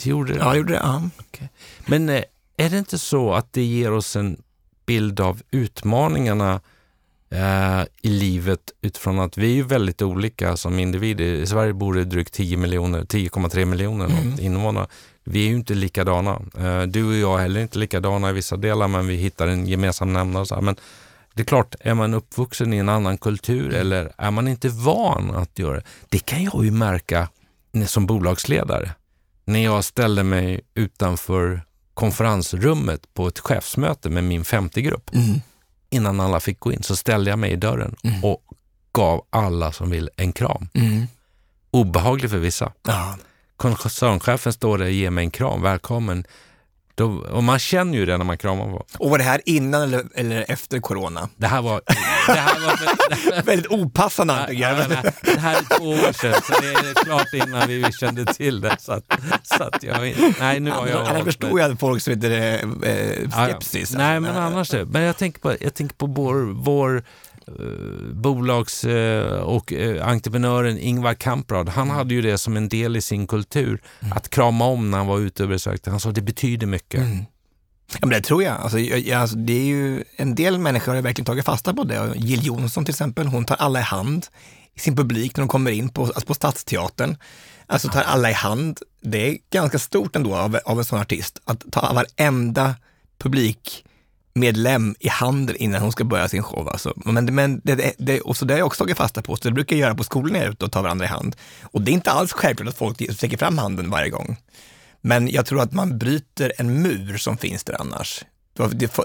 Det gjorde det? Ja, det gjorde det. Ja. Okay. Men eh, är det inte så att det ger oss en bild av utmaningarna eh, i livet utifrån att vi är väldigt olika som individer. I Sverige bor det drygt 10 miljoner, 10,3 miljoner mm. invånare. Vi är ju inte likadana. Eh, du och jag är heller inte likadana i vissa delar, men vi hittar en gemensam nämnare. Men det är klart, är man uppvuxen i en annan kultur mm. eller är man inte van att göra det? Det kan jag ju märka som bolagsledare. När jag ställde mig utanför konferensrummet på ett chefsmöte med min 50-grupp. Mm innan alla fick gå in så ställde jag mig i dörren mm. och gav alla som vill en kram. Mm. Obehaglig för vissa. Ja. Koncernchefen står där och ger mig en kram, välkommen. Då, och man känner ju det när man kramar på. Och var det här innan eller, eller efter corona? Det här var... Det här var det här, Väldigt opassande ja, ja, det, här är två år sedan, så det är klart innan vi kände till det. Så att, så att jag, nej, nu har jag... Annars förstår jag folk som inte är eh, skepsis. Ja, nej, men annars det. Men jag tänker på, jag tänker på vår, vår Eh, bolags eh, och eh, entreprenören Ingvar Kamprad, han hade ju det som en del i sin kultur, mm. att krama om när han var ute och besökte. Han sa det betyder mycket. Mm. Ja, men det tror jag. Alltså, jag, alltså, det är ju, en del människor har verkligen tagit fasta på det. Jill Johnson till exempel, hon tar alla i hand i sin publik när de kommer in på, alltså på Stadsteatern. Alltså tar alla i hand. Det är ganska stort ändå av, av en sån artist, att ta varenda publik medlem i handen innan hon ska börja sin show. Alltså. Men, men det, det, och så det har jag också tagit fasta på, så det brukar jag göra på skolan när jag är ute och tar varandra i hand. Och det är inte alls självklart att folk sträcker fram handen varje gång. Men jag tror att man bryter en mur som finns där annars.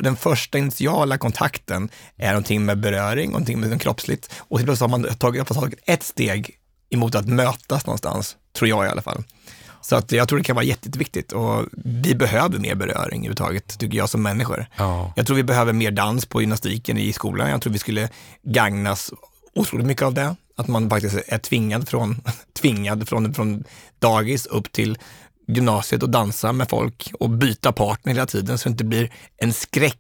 Den första initiala kontakten är någonting med beröring, någonting med kroppsligt och till plötsligt har man tagit, tagit ett steg emot att mötas någonstans, tror jag i alla fall. Så att jag tror det kan vara jätteviktigt och vi behöver mer beröring överhuvudtaget, tycker jag som människor. Ja. Jag tror vi behöver mer dans på gymnastiken i skolan. Jag tror vi skulle gagnas otroligt mycket av det. Att man faktiskt är tvingad från, tvingad från, från dagis upp till gymnasiet och dansa med folk och byta partner hela tiden så det inte blir en skräck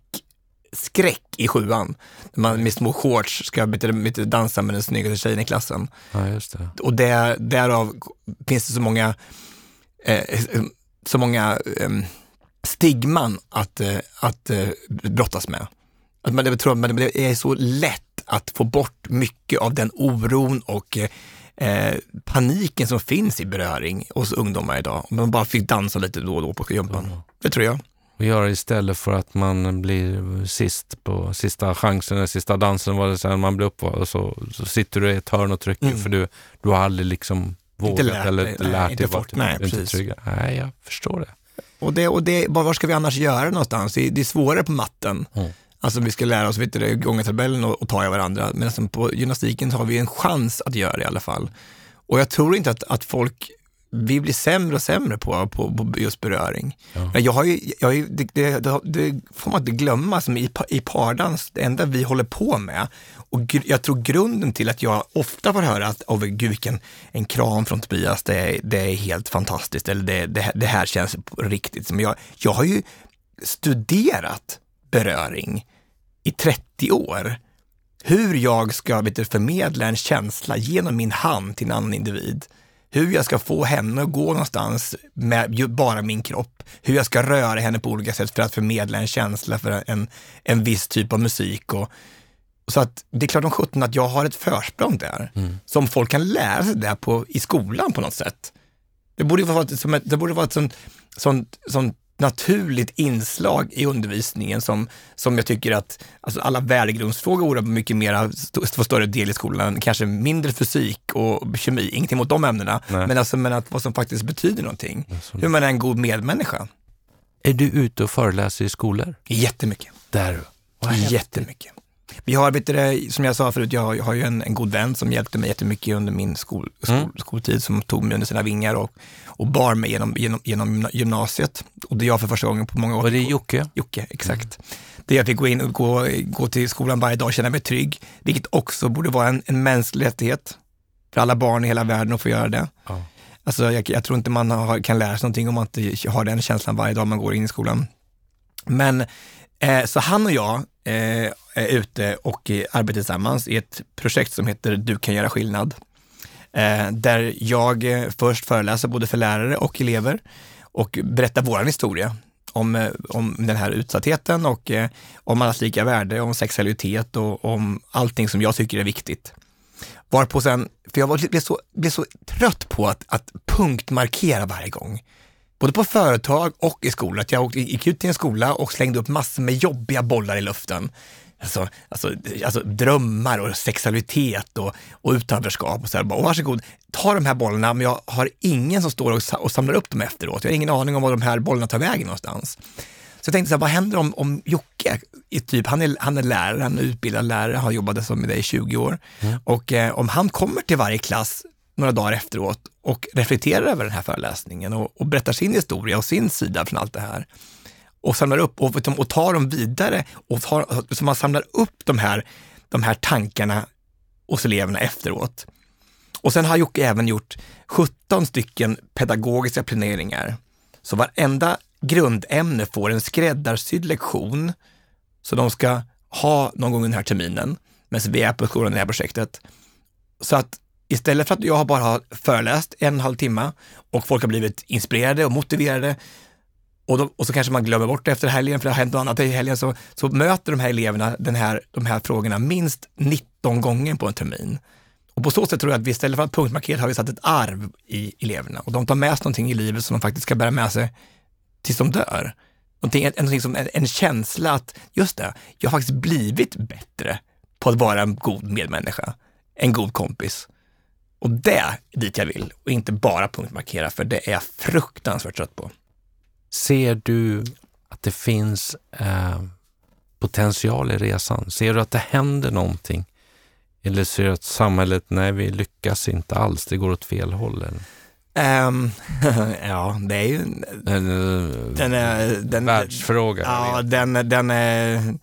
skräck i sjuan. När man med små shorts ska dansa med den snyggaste tjejen i klassen. Ja, just det. Och där, därav finns det så många eh, så många eh, stigman att, eh, att eh, brottas med. Att man, jag tror att det är så lätt att få bort mycket av den oron och eh, paniken som finns i beröring hos ungdomar idag. Om man bara fick dansa lite då och då på gympan. Mm. Det tror jag. Och göra istället för att man blir sist på sista chansen, eller sista dansen var det sen man blir uppvald och så, så sitter du i ett hörn och trycker mm. för du, du har aldrig liksom vågat inte lärt, eller inte lärt dig vart nej, inte trygga. Nej, jag förstår det. Och, det, och det, var ska vi annars göra någonstans? Det, det är svårare på matten. Mm. Alltså vi ska lära oss vet du, gånga tabellen och, och ta i varandra. Men på gymnastiken har vi en chans att göra det i alla fall. Och jag tror inte att, att folk vi blir sämre och sämre på, på, på just beröring. Ja. Jag har ju, jag har ju, det, det, det, får man inte glömma, som i, i pardans, det enda vi håller på med, och jag tror grunden till att jag ofta får höra att, oh, gud vilken en kram från Tobias, det är, det är helt fantastiskt, eller det, det, det här känns riktigt. Men jag, jag har ju studerat beröring i 30 år. Hur jag ska vet du, förmedla en känsla genom min hand till en annan individ. Hur jag ska få henne att gå någonstans med bara min kropp. Hur jag ska röra henne på olika sätt för att förmedla en känsla för en, en viss typ av musik. Och, så att det är klart om sjutton att jag har ett försprång där, som folk kan lära sig där på, i skolan på något sätt. Det borde ju vara ett, som ett, det borde vara ett sånt, sånt, sånt naturligt inslag i undervisningen som, som jag tycker att alltså alla värdegrundsfrågor borde mycket mer st- få större del i skolan. Kanske mindre fysik och kemi, ingenting mot de ämnena, Nej. men, alltså, men att vad som faktiskt betyder någonting. Hur man är en god medmänniska. Är du ute och föreläser i skolor? Jättemycket. Där. Jättemycket. Vi har, vet du, som jag sa förut, jag har, jag har ju en, en god vän som hjälpte mig jättemycket under min skol, skol, Mm. skoltid, som tog mig under sina vingar och, och bar mig genom, genom, genom gymnasiet. Och det jag för första gången på många år. Och det är Jocke? Jocke, exakt. Det jag fick gå in och gå, gå till skolan varje dag och känna mig trygg, vilket också borde vara en, en mänsklig rättighet för alla barn i hela världen att få göra det. Ja. Alltså, jag, jag tror inte man har, kan lära sig någonting om man inte har den känslan varje dag man går in i skolan. Men eh, så han och jag eh, är ute och arbetar tillsammans i ett projekt som heter Du kan göra skillnad. Eh, där jag eh, först föreläser både för lärare och elever och berättar vår historia om, eh, om den här utsattheten och eh, om allas lika värde, om sexualitet och om allting som jag tycker är viktigt. Varpå sen, för jag var, blev, så, blev så trött på att, att punktmarkera varje gång. Både på företag och i skolan. Att jag gick ut till en skola och slängde upp massor med jobbiga bollar i luften. Alltså, alltså, alltså drömmar och sexualitet och, och utanförskap. Och så här, bara, "Åh, varsågod, ta de här bollarna, men jag har ingen som står och, sa- och samlar upp dem efteråt. Jag har ingen aning om var de här bollarna tar vägen någonstans. Så jag tänkte, så här, vad händer om, om Jocke, i typ, han, är, han är lärare, han är utbildad lärare, har jobbat som med dig i 20 år. Och eh, om han kommer till varje klass några dagar efteråt och reflekterar över den här föreläsningen och, och berättar sin historia och sin sida från allt det här och samlar upp och, liksom, och tar dem vidare och tar, så man samlar upp de här, de här tankarna hos eleverna efteråt. Och sen har Jocke även gjort 17 stycken pedagogiska planeringar. Så varenda grundämne får en skräddarsydd lektion så de ska ha någon gång den här terminen, medan vi är på skolan i det här projektet. Så att istället för att jag bara har föreläst en halvtimme och folk har blivit inspirerade och motiverade och, då, och så kanske man glömmer bort det efter helgen, för det har hänt något annat i helgen, så, så möter de här eleverna den här, de här frågorna minst 19 gånger på en termin. Och på så sätt tror jag att vi istället för att punktmarkera har vi satt ett arv i eleverna och de tar med sig någonting i livet som de faktiskt ska bära med sig tills de dör. Någonting, någonting som en, en känsla att, just det, jag har faktiskt blivit bättre på att vara en god medmänniska, en god kompis. Och det är dit jag vill och inte bara punktmarkera, för det är jag fruktansvärt trött på. Ser du att det finns eh, potential i resan? Ser du att det händer någonting? Eller ser du att samhället, nej vi lyckas inte alls, det går åt fel håll? Eller? Ehm, ja, det är ju en, eh, den är, den, världsfråga. Ja, den, den är,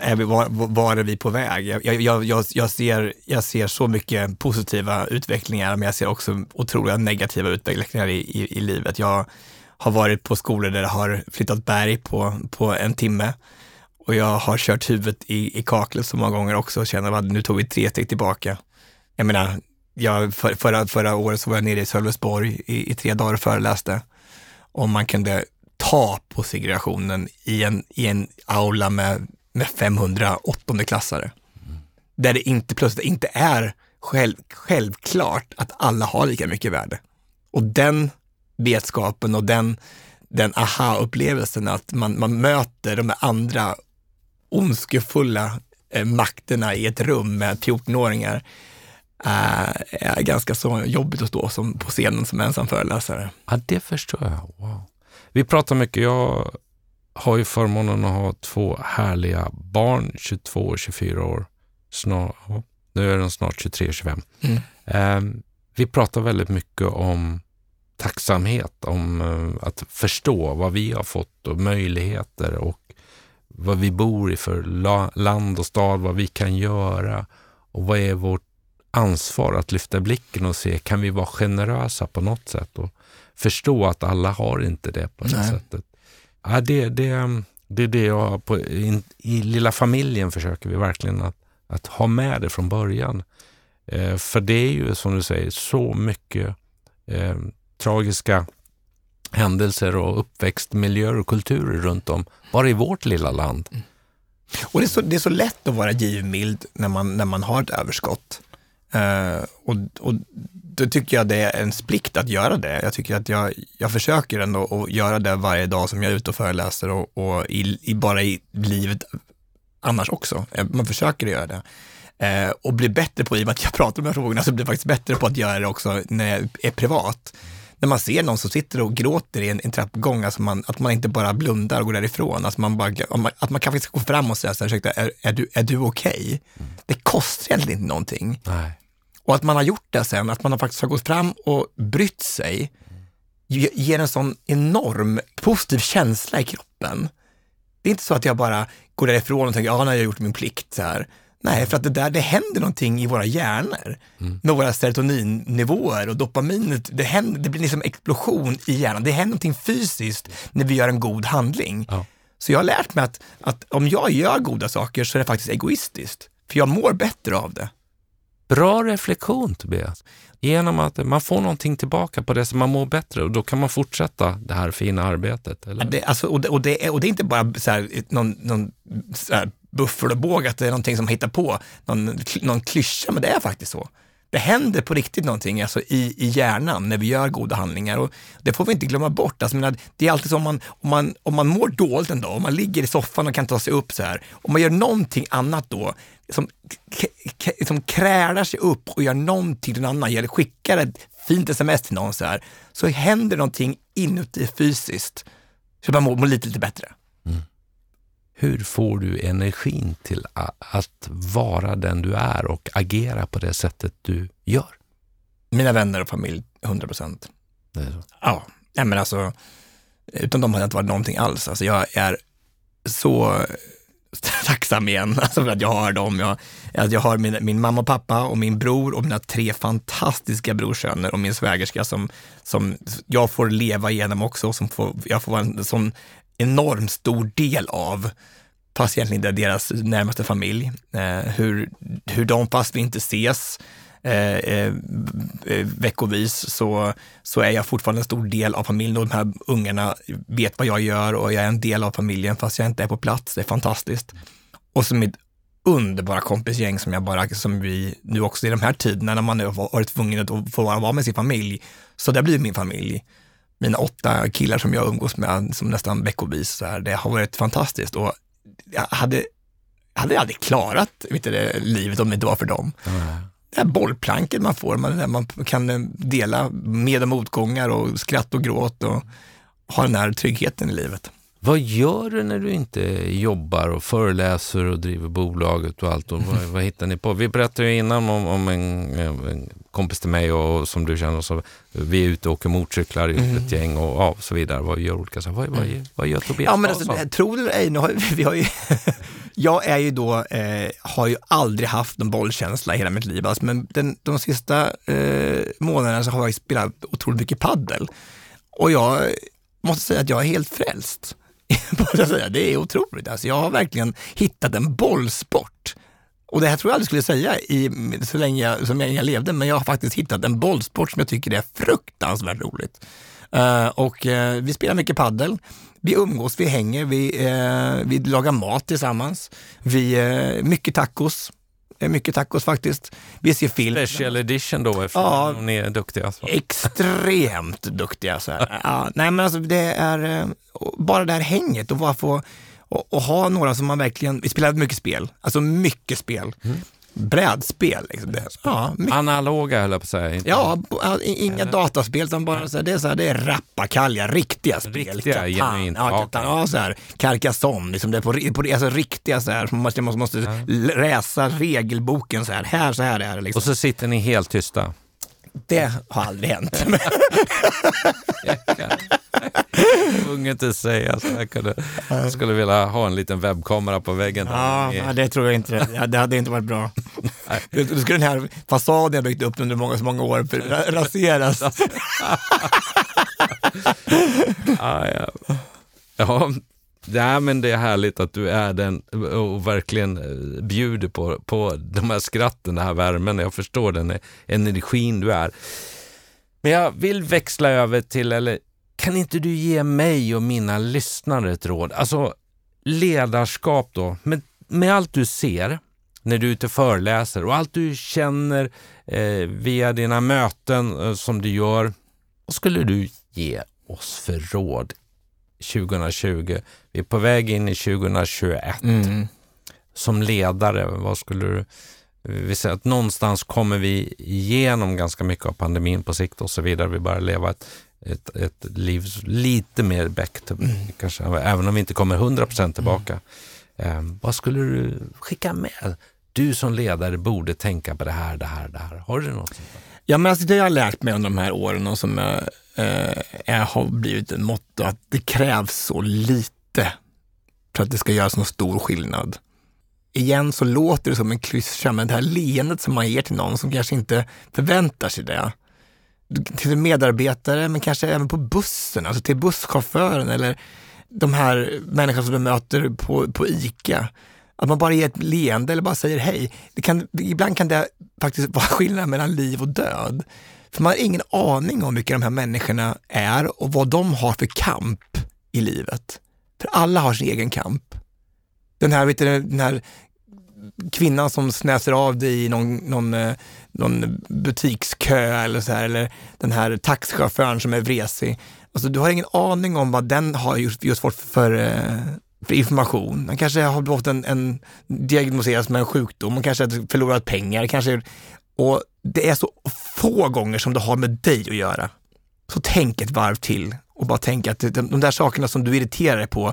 är vi, var, var är vi på väg? Jag, jag, jag, jag, ser, jag ser så mycket positiva utvecklingar, men jag ser också otroliga negativa utvecklingar i, i, i livet. Jag har varit på skolor där det har flyttat berg på, på en timme och jag har kört huvudet i, i kaklet så många gånger också och känner att nu tog vi tre steg tillbaka. Jag menar, jag, för, förra, förra året så var jag nere i Sölvesborg i, i tre dagar och föreläste om man kunde ta på segregationen i en, i en aula med, med 500 åttondeklassare. Där det inte plötsligt inte är själv, självklart att alla har lika mycket värde. Och den vetskapen och den, den aha-upplevelsen att man, man möter de andra ondskefulla eh, makterna i ett rum med 14-åringar eh, är ganska så jobbigt att stå som, på scenen som ensam föreläsare. Ja, det förstår jag. Wow. Vi pratar mycket. Jag har ju förmånen att ha två härliga barn, 22 och 24 år. Snart, ja, nu är de snart 23 och 25. Mm. Ehm, vi pratar väldigt mycket om tacksamhet om eh, att förstå vad vi har fått och möjligheter och vad vi bor i för land och stad, vad vi kan göra och vad är vårt ansvar att lyfta blicken och se, kan vi vara generösa på något sätt och förstå att alla har inte det på det sättet. Ja, det, det, det är det jag på, i, i lilla familjen försöker vi verkligen att, att ha med det från början. Eh, för det är ju som du säger så mycket eh, tragiska händelser och uppväxtmiljöer och kulturer runt om, bara i vårt lilla land. Mm. Och det är, så, det är så lätt att vara givmild när man, när man har ett överskott. Uh, och, och då tycker jag det är en plikt att göra det. Jag tycker att jag, jag försöker ändå att göra det varje dag som jag är ute och föreläser och, och i, i, bara i livet annars också. Eh, man försöker göra det. Uh, och blir bättre på, i och med att jag pratar om de här frågorna, så blir jag faktiskt bättre på att göra det också när jag är privat när man ser någon som sitter och gråter i en, en trappuppgång, alltså man, att man inte bara blundar och går därifrån. Alltså man bara, att man kanske ska gå fram och säga så här, ursäkta, är, är du, är du okej? Okay? Mm. Det kostar egentligen inte någonting. Nej. Och att man har gjort det sen, att man har faktiskt har gått fram och brytt sig, ger en sån enorm positiv känsla i kroppen. Det är inte så att jag bara går därifrån och tänker, ja, nu har jag gjort min plikt. Så här. Nej, för att det där, det händer någonting i våra hjärnor mm. med våra serotoninnivåer och dopaminet. Det, händer, det blir liksom explosion i hjärnan. Det händer någonting fysiskt när vi gör en god handling. Ja. Så jag har lärt mig att, att om jag gör goda saker så är det faktiskt egoistiskt. För jag mår bättre av det. Bra reflektion Tobias. Genom att man får någonting tillbaka på det som man mår bättre och då kan man fortsätta det här fina arbetet. Eller? Det, alltså, och, det, och, det är, och det är inte bara så här, någon, någon så här buffelbåg, att det är någonting som hittar på någon, någon klyscha, men det är faktiskt så. Det händer på riktigt någonting alltså i, i hjärnan när vi gör goda handlingar och det får vi inte glömma bort. Alltså, menar, det är alltid så om man, om, man, om man mår dåligt en dag, om man ligger i soffan och kan ta sig upp så här, om man gör någonting annat då, som, som krälar sig upp och gör någonting till någon annan, eller skickar ett fint sms till någon så här, så händer någonting inuti fysiskt, så man mår, mår lite, lite bättre. Hur får du energin till att vara den du är och agera på det sättet du gör? Mina vänner och familj, 100 procent. Ja, men alltså, utan dem hade jag inte varit någonting alls. Alltså, jag är så tacksam igen alltså för att jag har dem. Jag, jag har min, min mamma och pappa och min bror och mina tre fantastiska brorsöner och min svägerska som, som jag får leva igenom också. Som får, jag får vara en sån enormt stor del av, fast egentligen det är deras närmaste familj. Eh, hur, hur de, fast vi inte ses eh, eh, eh, veckovis, så, så är jag fortfarande en stor del av familjen och de här ungarna vet vad jag gör och jag är en del av familjen fast jag inte är på plats. Det är fantastiskt. Och så mitt underbara kompisgäng som jag bara, som vi nu också i de här tiderna när man nu har varit tvungen att få vara med sin familj. Så det blir min familj mina åtta killar som jag umgås med som nästan veckovis. Så här, det har varit fantastiskt och jag hade, hade aldrig klarat vet du, livet om det inte var för dem. Mm. Det här bollplanket man får, man, där man kan dela med och motgångar och skratt och gråt och ha den här tryggheten i livet. Vad gör du när du inte jobbar och föreläser och driver bolaget och allt? Och vad, vad hittar ni på? Vi berättade ju innan om, om en, en, kompis till mig och som du känner, så vi är ute och åker motorcyklar ihop mm. ett gäng och ja, så vidare. Vad gör olika saker? Vad, vad, vad gör Tobias Ja, men alltså, tro det eller ej, nu har, vi har ju jag är ju då, eh, har ju aldrig haft någon bollkänsla i hela mitt liv, alltså, men den, de sista eh, månaderna så har jag spelat otroligt mycket paddel. Och jag måste säga att jag är helt frälst. det är otroligt. Alltså, jag har verkligen hittat en bollsport. Och det här tror jag aldrig skulle säga i, så länge jag, så länge jag levde, men jag har faktiskt hittat en bollsport som jag tycker är fruktansvärt roligt. Uh, och uh, vi spelar mycket paddel. Vi umgås, vi hänger, vi, uh, vi lagar mat tillsammans. Vi, mycket tacos mycket tacos faktiskt. Vi ser film. Special edition då, eftersom ja, ni är duktiga. Så. Extremt duktiga. Så här. Ja, nej, men alltså det är eh, bara det här hänget och bara få och, och, ha några som man verkligen, vi spelar mycket spel, alltså mycket spel. Mm brädspel. Liksom. Det, ja, Analoga höll jag på att säga. Inte. Ja, inga Eller? dataspel utan bara så här, det är, så här, det är rappakalja, riktiga spel. Riktiga, genuint. Ja, Katan, ja, så här, Carcassonne, liksom det är på, på, alltså riktiga så här, man måste, måste, måste ja. läsa regelboken så här, här så här är det. Liksom. Och så sitter ni helt tysta? Det har aldrig hänt. Tvunget att säga så jag kunde, skulle vilja ha en liten webbkamera på väggen. Ja, ja, det tror jag inte. Ja, det hade inte varit bra. Då skulle den här fasaden jag byggt upp under många, så många år raseras. ja, ja. ja, Ja, men det är härligt att du är den och verkligen eh, bjuder på, på de här skratten, den här värmen. Jag förstår den e-, energin du är. Men jag vill växla över till, eller kan inte du ge mig och mina lyssnare ett råd? Alltså ledarskap då, med, med allt du ser när du är ute och föreläser och allt du känner eh, via dina möten eh, som du gör. Vad skulle du ge oss för råd 2020? Vi är på väg in i 2021. Mm. Som ledare, vad skulle du vi säger att någonstans kommer vi igenom ganska mycket av pandemin på sikt och så vidare. Vi börjar leva ett, ett, ett liv lite mer back to, mm. kanske, även om vi inte kommer 100% tillbaka. Mm. Eh, vad skulle du skicka med? Du som ledare borde tänka på det här, det här, det här. Har du något sånt? Ja, men alltså det jag har lärt mig under de här åren och som jag, eh, har blivit en motto att det krävs så lite för att det ska göra så stor skillnad. Igen så låter det som en klyscha, men det här leendet som man ger till någon som kanske inte förväntar sig det. Till medarbetare, men kanske även på bussen, alltså till busschauffören eller de här människorna som du möter på, på ICA. Att man bara ger ett leende eller bara säger hej. Det kan, ibland kan det faktiskt vara skillnad mellan liv och död. För man har ingen aning om vilka de här människorna är och vad de har för kamp i livet. För alla har sin egen kamp. Den här, vet du, den här kvinnan som snäser av dig i någon, någon, eh, någon butikskö eller så här, eller den här taxichauffören som är vresig. Alltså, du har ingen aning om vad den har just, just fått för, för för information. Man kanske har fått en, en diagnoseras med en sjukdom, man kanske har förlorat pengar, kanske, och det är så få gånger som det har med dig att göra. Så tänk ett varv till och bara tänk att de där sakerna som du irriterar dig på,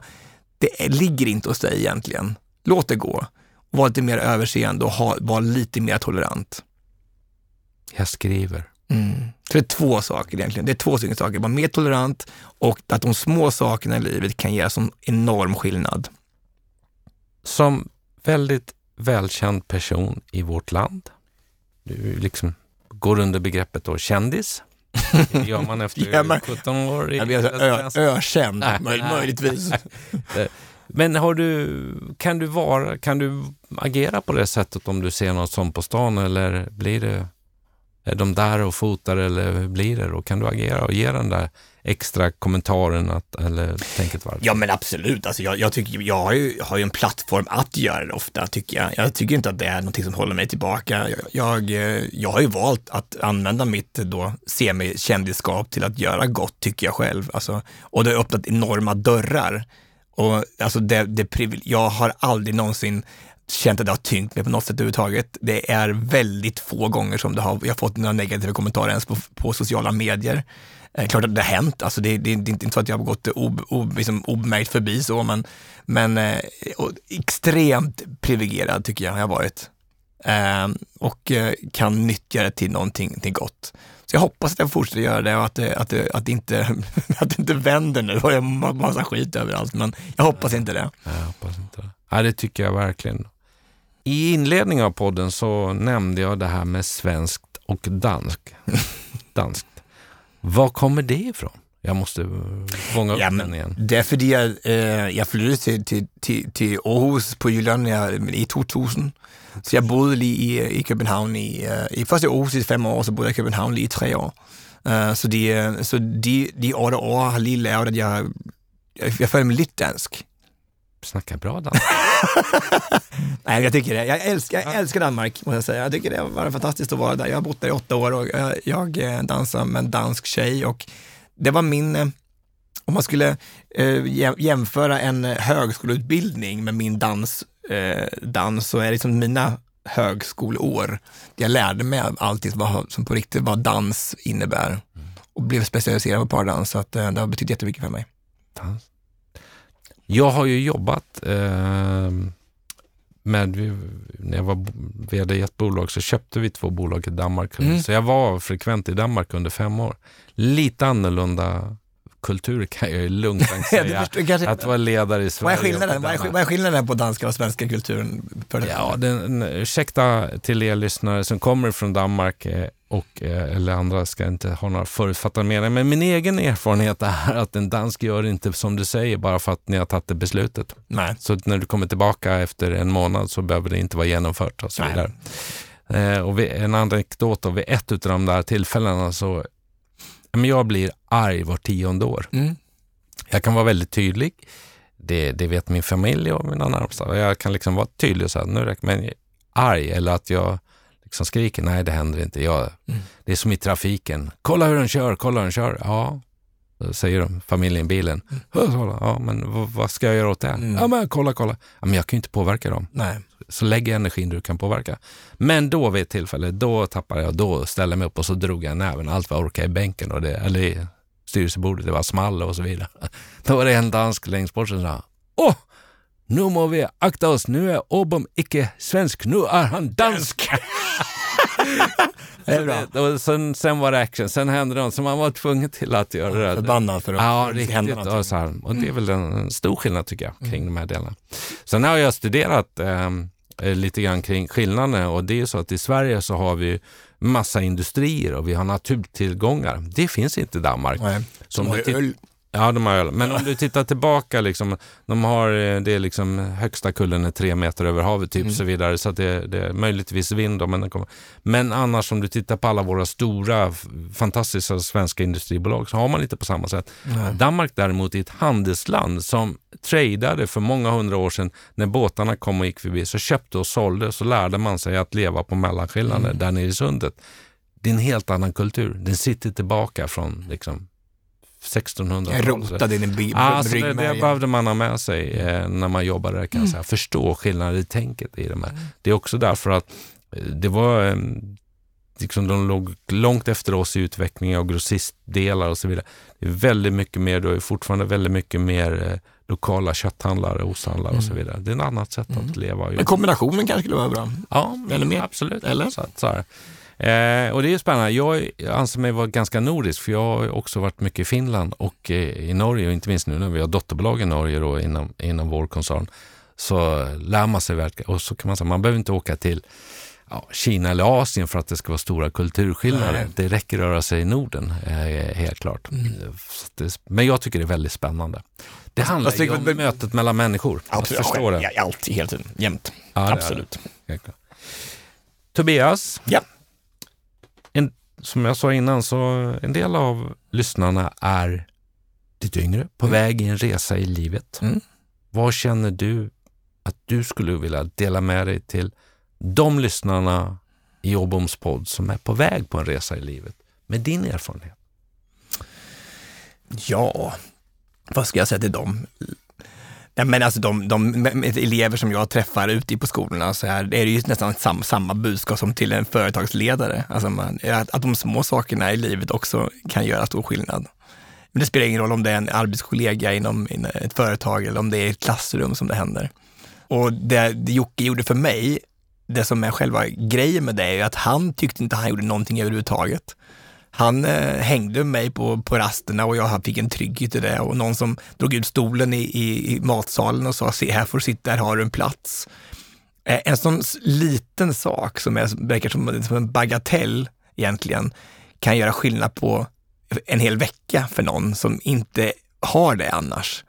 det ligger inte hos dig egentligen. Låt det gå. Var lite mer överseende och ha, var lite mer tolerant. Jag skriver. Mm. Så det är två saker egentligen. Det är två stycken saker. Var mer tolerant och att de små sakerna i livet kan göra sån enorm skillnad. Som väldigt välkänd person i vårt land. Du liksom går under begreppet då kändis. Det gör man efter ja, men, 17 år. I ökänd, möj, möjligtvis. Men har du, kan, du vara, kan du agera på det sättet om du ser något sånt på stan eller blir det, är de där och fotar eller hur blir det då? Kan du agera och ge den där extra kommentaren att, eller tänket varv? Ja men absolut, alltså jag, jag, tycker, jag har, ju, har ju en plattform att göra det ofta tycker jag. Jag tycker inte att det är någonting som håller mig tillbaka. Jag, jag, eh, jag har ju valt att använda mitt eh, då semi-kändisskap till att göra gott tycker jag själv. Alltså, och det har öppnat enorma dörrar. Och alltså det, det, jag har aldrig någonsin känt att det har tyngt mig på något sätt överhuvudtaget. Det är väldigt få gånger som det har, jag har fått några negativa kommentarer ens på, på sociala medier. Eh, klart att det har hänt, alltså det, det, det är inte så att jag har gått ob, ob, liksom obmärkt förbi så, men, men eh, extremt privilegierad tycker jag har jag varit. Eh, och eh, kan nyttja det till någonting till gott. Så jag hoppas att jag fortsätter göra det och att det, att det, att det, inte, att det inte vänder nu och jag har massa skit överallt, men jag hoppas inte det. Jag hoppas inte det. Ja, det tycker jag verkligen. I inledningen av podden så nämnde jag det här med svenskt och dansk. danskt. Var kommer det ifrån? Jag måste fånga upp ja, den igen. Det är för jag, eh, jag flyttade till, till, till, till Aarhus på Jylland i 2000. Så jag bodde i, i København i, uh, i först i Aarhus i fem år, så bodde jag i København lige i tre år. Uh, så de, så de, de åtta år har lige lavet, at jeg, jeg, jeg føler mig lidt dansk. Snackar bra dansk. Nej, jag tycker det. Jag älskar, jag älskar Danmark, måste jag säga. Jag tycker det var fantastiskt att vara där. Jag har bott där i åtta år och jag, jag eh, dansar med en dansk tjej och det var min, om man skulle eh, jämföra en högskoleutbildning med min dans eh, dans så är det liksom mina högskoleår, jag lärde mig allting som, som på riktigt vad dans innebär och blev specialiserad på pardans, så att, eh, det har betytt jättemycket för mig. Jag har ju jobbat eh, med, när jag var vd i ett bolag så köpte vi två bolag i Danmark. Mm. Så jag var frekvent i Danmark under fem år. Lite annorlunda kultur kan jag ju lugnt säga. kanske, Att vara ledare i vad, Sverige. är skillnaden, vad, är, vad är skillnaden på danska och svenska kulturen? Ja, den, ursäkta till er lyssnare som kommer från Danmark eh, och, eh, eller andra ska inte ha några förutfattade meningar. Men min egen erfarenhet är att en dansk gör inte som du säger bara för att ni har tagit det beslutet. Nej. Så när du kommer tillbaka efter en månad så behöver det inte vara genomfört och så Nej. vidare. Eh, och vid, en anekdot vid ett av de där tillfällena så men jag blir arg var tionde år. Mm. Jag kan vara väldigt tydlig. Det, det vet min familj och mina närmsta. Jag kan liksom vara tydlig och säga, nu räcker men arg eller att jag liksom skriker, nej det händer inte. Jag, Mm. Det är som i trafiken. Kolla hur den kör, kolla hur den kör. Ja, då säger de, familjen i bilen. Ja, men vad, vad ska jag göra åt det? Mm. Ja, men kolla, kolla. Ja, men jag kan ju inte påverka dem. Nej. Så lägg energin du kan påverka. Men då vid ett tillfälle, då tappade jag, då ställde jag mig upp och så drog jag näven allt vad jag orkade i bänken och det, eller i styrelsebordet, det var small och så vidare. Då var det en dansk längst bort som sa, åh, nu må vi akta oss, nu är Åbom icke svensk, nu är han dansk. Det är bra. Det- och sen, sen var det action, sen hände det något, så man var tvungen till att göra det. Förbannad för att Ja, det riktigt. någonting. Och, så här. och det är väl en, stor skillnad tycker jag kring de här delarna. Sen har jag studerat eh, lite grann kring skillnaderna och det är så att i Sverige så har vi massa industrier och vi har naturtillgångar. Det finns inte i Danmark. Nej. Så om De har ju öl. Ja, de har öl. Men om du tittar tillbaka, liksom, de har, eh, det är liksom högsta kullen är tre meter över havet typ Mm. så vidare. Så att det, det är möjligtvis vind då, men, den kommer. men annars om du tittar på alla våra stora fantastiska svenska industribolag så har man inte på samma sätt. Nej. Danmark däremot är ett handelsland som tradade för många hundra år sedan när båtarna kom och gick förbi. Så köpte och sålde så lärde man sig att leva på mellanskillnader Mm. där nere i sundet. Det är en helt annan kultur. Den sitter tillbaka från liksom 1600-talet. Rotad in i by- Alltså det, det ryggmärgen. behövde man ha med sig eh, när man jobbade där kan jag säga. Förstå skillnaden i tänket i de här. Det är också därför att eh, det var eh, liksom de låg långt efter oss i utveckling av grossistdelar och så vidare. Det är väldigt mycket mer, då är fortfarande väldigt mycket mer eh, lokala kötthandlare, osthandlare och så vidare. Det är ett annat sätt att leva Men kombinationen kanske skulle vara bra. Ja, Eller mer. absolut. Eller? Så, så här. Eh, och det är spännande. Jag anser mig vara ganska nordisk för jag har också varit mycket i Finland och eh, i Norge och inte minst nu när vi har dotterbolag i Norge då, inom, inom vår koncern så lär man sig verkligen och så kan man säga man behöver inte åka till ja, Kina eller Asien för att det ska vara stora kulturskillnader. Nej. Det räcker att röra sig i Norden, eh, helt klart. Mm. Det, men jag tycker det är väldigt spännande. Det handlar fast det- ju om mötet mellan människor. Att förstå det. Ja, alltid, hela tiden, jämt. Ja, det Absolut. Helt klart. Tobias, Ja. Som jag sa innan så en del av lyssnarna är lite yngre, på väg i en resa i livet. Mm. Vad känner du att du skulle vilja dela med dig till de lyssnarna i Åboms podd som är på väg på en resa i livet med din erfarenhet? Ja, vad ska jag säga till dem? Nej, men alltså de, de elever som jag träffar ute på skolorna så här, det är det ju nästan sam, samma budskap som till en företagsledare. Alltså man, att, att de små sakerna i livet också kan göra stor skillnad. Men det spelar ingen roll om det är en arbetskollega inom, inom ett företag eller om det är ett klassrum som det händer. Och det, det Jocke gjorde för mig, det som är själva grejen med det är ju att han tyckte inte han gjorde någonting överhuvudtaget. Han eh, hängde mig på, på rasterna och jag fick en trygghet i det och någon som drog ut stolen i, i, i matsalen och sa se här får du sitta, här har du en plats. Eh, en sån liten sak som är, verkar som, som en bagatell egentligen kan göra skillnad på en hel vecka för någon som inte har det annars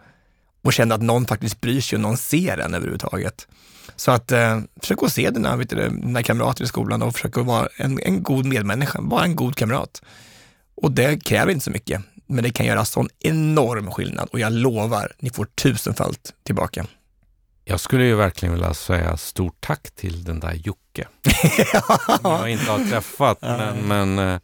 och känner att någon faktiskt bryr sig och någon ser en överhuvudtaget. Så att eh, försök att se dina, vet du, dina kamrater i skolan och försök att vara en, en god medmänniska, vara en god kamrat. Och det kräver inte så mycket, men det kan göra sån enorm skillnad och jag lovar, ni får tusenfalt tillbaka. Jag skulle ju verkligen vilja säga stort tack till den där Jocke. Som jag inte har träffat, men, men eh,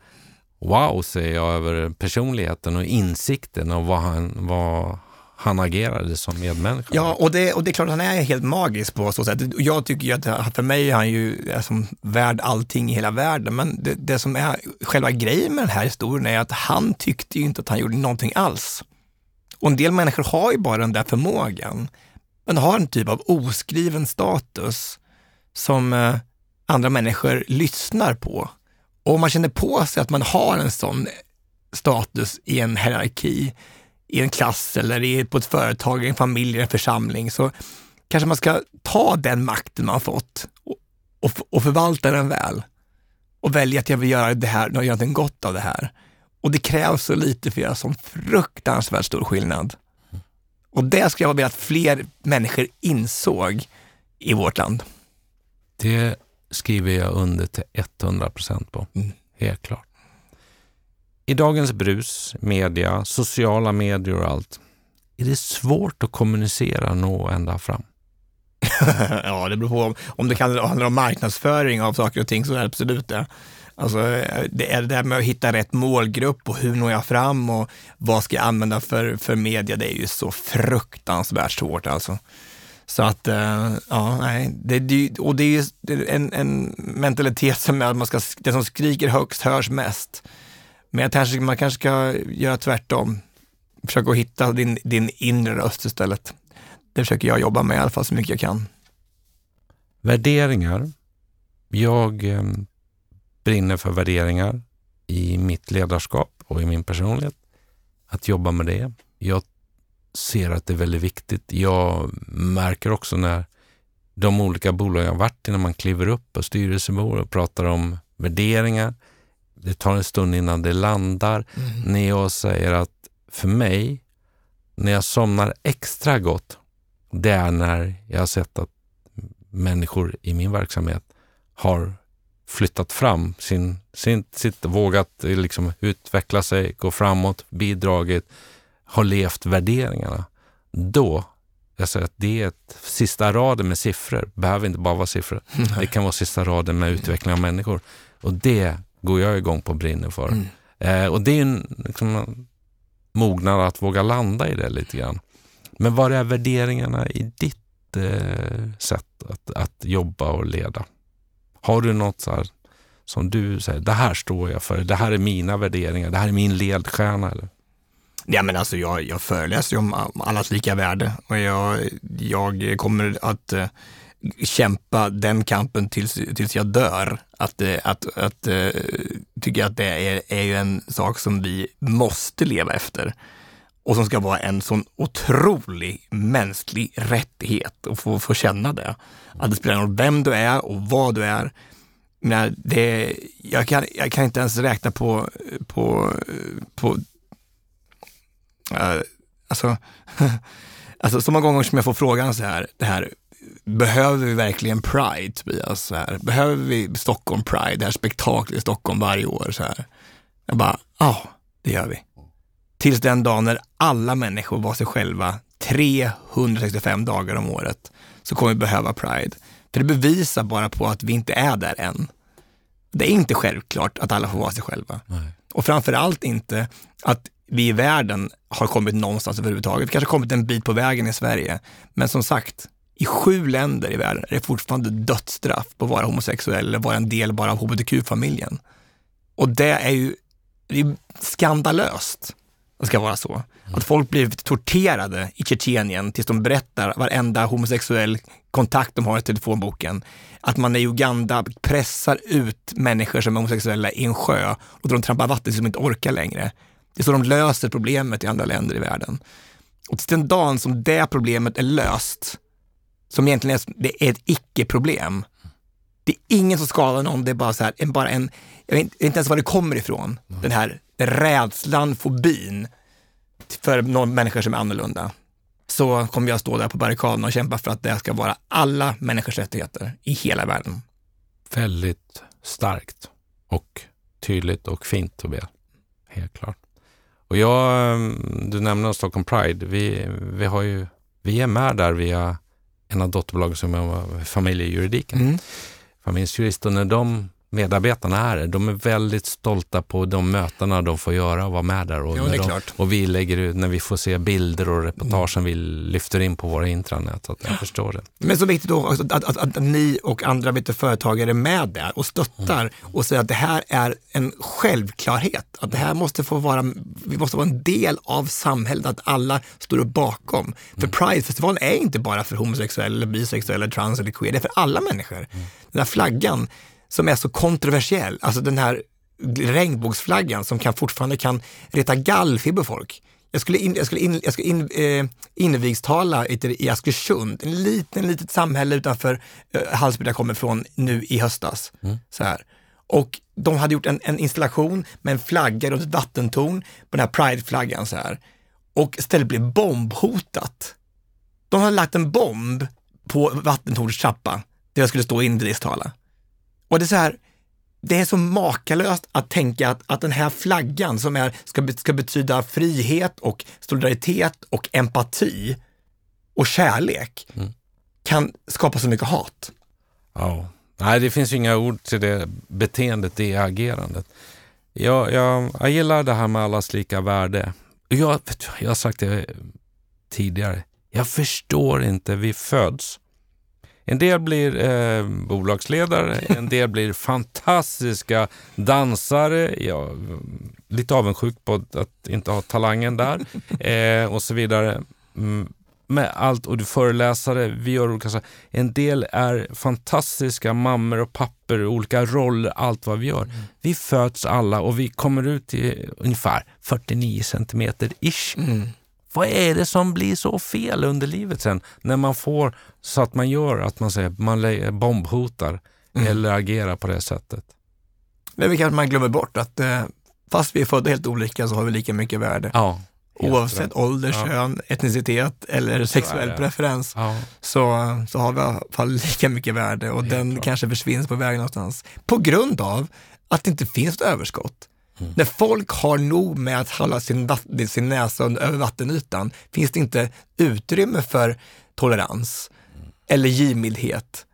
wow säger jag över personligheten och insikten och vad han, vad han agerade som medmänniska. Ja, och det, och det är klart att han är helt magisk på så sätt. Jag tycker ju att för mig är han ju är som värd allting i hela världen, men det, det som är själva grejen med den här historien är att han tyckte ju inte att han gjorde någonting alls. Och en del människor har ju bara den där förmågan, men har en typ av oskriven status som eh, andra människor lyssnar på. Och om man känner på sig att man har en sån status i en hierarki, i en klass eller i, på ett företag, i en familj, i en församling, så kanske man ska ta den makten man fått och, och, och förvalta den väl. Och välja att jag vill göra det här, göra någonting gott av det här. Och det krävs så lite för att göra sån fruktansvärt stor skillnad. Och det skulle jag vilja att fler människor insåg i vårt land. Det skriver jag under till 100 procent på. Mm. Helt klart. I dagens brus, media, sociala medier och allt, är det svårt att kommunicera och nå ända fram. ja, det beror på om, om det handlar om marknadsföring av saker och ting så är det absolut det. Alltså, det är det där med att hitta rätt målgrupp och hur når jag fram och vad ska jag använda för, för media, det är ju så fruktansvärt svårt alltså. Så att, eh, ja, nej, det, och det är ju en, en mentalitet som är att man ska, det som skriker högst hörs mest. Men jag kanske, man kanske ska göra tvärtom. Försöka hitta din, din inre röst istället. Det försöker jag jobba med i alla fall så mycket jag kan. Värderingar. Jag eh, brinner för värderingar i mitt ledarskap och i min personlighet. Att jobba med det. Jag ser att det är väldigt viktigt. Jag märker också när de olika bolag jag varit i, när man kliver upp på styrelsebord och pratar om värderingar. Det tar en stund innan det landar. Mm. När jag säger att för mig, när jag somnar extra gott, det är när jag har sett att människor i min verksamhet har flyttat fram sin, sin, sitt, vågat liksom utveckla sig, gå framåt, bidragit, har levt värderingarna. Då, jag säger att det är ett sista raden med siffror, behöver inte bara vara siffror. Det kan vara sista raden med utveckling av människor. Och det går jag igång på och brinner för. Mm. Eh, och det är en liksom, mognad att våga landa i det lite grann. Men vad är värderingarna i ditt eh, sätt att, att jobba och leda? Har du något så här, som du säger, det här står jag för, det här är mina värderingar, det här är min ledstjärna? Eller? Ja, men alltså jag, jag föreläser om allas lika värde och jag, jag kommer att uh, kämpa den kampen tills, tills jag dör. Att, eh, att, att eh, uh, tycker att det är, är ju en sak som vi måste leva efter och som ska vara en sån otrolig mänsklig rättighet att få, få känna det. Att det spelar roll vem du är och vad du är. Men det, jag, kan, jag kan inte ens räkna på, på, på äh, alltså, alltså så många gånger som jag får frågan så här, det här behöver vi verkligen Pride, Tobias? Så här, behöver vi Stockholm Pride, det här spektaklet i Stockholm varje år? Så här. Jag bara, ja, det gör vi. Tills den dagen när alla människor var sig själva 365 dagar om året så kommer vi behöva Pride. För det bevisar bara på att vi inte är där än. Det är inte självklart att alla får vara sig själva. Nej. Och framförallt inte att vi i världen har kommit någonstans överhuvudtaget. Vi kanske kommit en bit på vägen i Sverige. Men som sagt, i sju länder i världen är det fortfarande dödsstraff på att vara homosexuell eller vara en del bara av hbtq-familjen. Och det är ju det är skandalöst det ska vara så. Mm. Att folk blir torterade i Tjetjenien tills de berättar varenda homosexuell kontakt de har i telefonboken. Att man i Uganda pressar ut människor som är homosexuella i en sjö och de trampar vatten tills de inte orkar längre. Det är så de löser problemet i andra länder i världen. Och till den dagen som det problemet är löst, som egentligen är, det är ett icke-problem. Det är ingen som skadar någon, det är bara så här, bara en, jag vet inte ens var det kommer ifrån, mm. den här rädslan, fobin för någon människa som är annorlunda, så kommer jag stå där på barrikaden och kämpa för att det ska vara alla människors rättigheter i hela världen. Väldigt starkt och tydligt och fint Tobias. Helt klart. Och jag, mm, du nämnde Stockholm Pride. Vi, vi, har ju, vi är med där via en av dotterbolagen som är familjejuridiken. Mm. Familjejurist och när de medarbetarna är. De är väldigt stolta på de mötena de får göra och vara med där. Och, är de, och vi lägger ut, när vi får se bilder och reportagen vi lyfter in på våra intranät. Så att jag förstår det. Men så viktigt då att, att, att, att ni och andra vet företagare är med där och stöttar Mm. och säger att det här är en självklarhet. Att det här måste få vara, vi måste vara en del av samhället, att alla står bakom. Mm. För Pride-festivalen är inte bara för homosexuella, bisexuella, eller trans eller queer, det är för alla människor. Mm. Den här flaggan som är så kontroversiell, alltså den här regnbågsflaggan som kan fortfarande kan reta gallfeber folk. Jag skulle, in, jag skulle, in, jag skulle in, eh, invigstala i, Askersund, en liten, litet samhälle utanför eh, Hallsberg jag kommer ifrån nu i höstas. Så här. Och de hade gjort en, en installation med en flagga runt ett vattentorn på den här prideflaggan så här. Och stället blev bombhotat. De hade lagt en bomb på vattentornets trappa där jag skulle stå och invigstala. Och det är så här, det är så makalöst att tänka att, att den här flaggan som är, ska, ska betyda frihet och solidaritet och empati och kärlek kan skapa så mycket hat. Ja. Nej, det finns ju inga ord till det beteendet, det agerandet. Jag, jag, jag gillar det här med allas lika värde. Jag, jag har sagt det tidigare. Jag förstår inte, vi föds. En del blir eh, bolagsledare, en del blir fantastiska dansare. Jag är lite avundsjuk på att inte ha talangen där eh, och så vidare. Mm, med allt och du föreläsare, vi gör olika saker. En del är fantastiska mammor och papper, olika roller, allt vad vi gör. Vi föds alla och vi kommer ut i ungefär 49 centimeter ish. Vad är det som blir så fel under livet sen när man får så att man gör att man säger man bombhotar eller agerar på det sättet? Men vi kanske man glömmer bort att eh, fast vi är födda helt olika så har vi lika mycket värde. Ja. helt Oavsett rätt. ålder, Ja. kön, etnicitet eller sexuell det. preferens Ja. så, så har vi i alla fall lika mycket värde och den klart. kanske försvinner på vägen någonstans. På grund av att det inte finns ett överskott. Mm. När folk har nog med att hålla sin, sin näsa över vattenytan finns det inte utrymme för tolerans Mm. eller givmildhet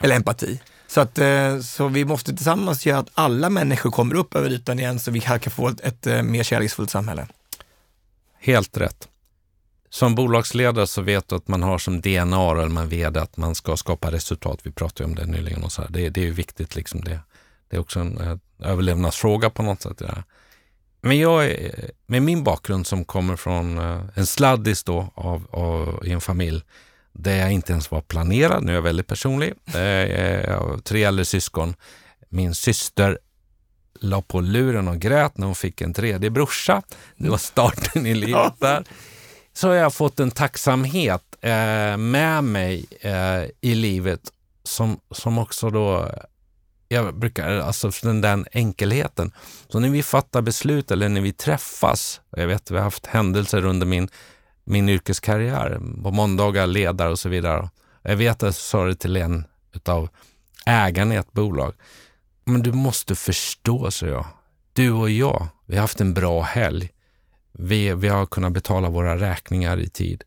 eller empati. Så, att, eh, så vi måste tillsammans göra att alla människor kommer upp över ytan igen så vi här kan få ett, ett mer kärleksfullt samhälle. Helt rätt. Som bolagsledare så vet du att man har som DNA eller man vet att man ska skapa resultat. Vi pratade om det nyligen och så här. Det, det är ju viktigt liksom det. Det är också en eh, överlevnadsfråga på något sätt. Men jag, med min bakgrund som kommer från eh, en sladdis då av, av, i en familj där jag inte ens var planerad, nu är jag väldigt personlig. Jag har tre äldre syskon. Min syster la på luren och grät när hon fick en tredje brorsa. Det var starten i livet där. Så har jag fått en tacksamhet eh, med mig i livet som, som också då, jag brukar, alltså den, den enkelheten. Så när vi fattar beslut eller när vi träffas, och jag vet vi har haft händelser under min, min yrkeskarriär, på måndagar, ledare och så vidare. Jag vet att jag sa det till en utav ägarna i ett bolag. Men du måste förstå, så jag. Du och jag, vi har haft en bra helg. Vi, vi har kunnat betala våra räkningar i tid.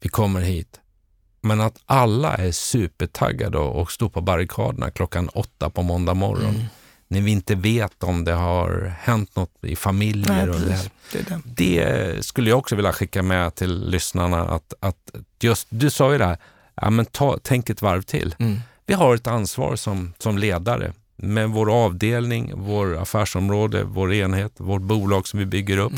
Vi kommer hit. Men att alla är supertaggade och står på barrikaderna klockan åtta på måndag morgon. När vi inte vet om det har hänt något i familjer. och det. Det skulle jag också vilja skicka med till lyssnarna. Att, att just, du sa ju det här, ja, men ta, tänk ett varv till. Mm. Vi har ett ansvar som, som ledare med vår avdelning, vår affärsområde, vår enhet, vårt bolag som vi bygger upp.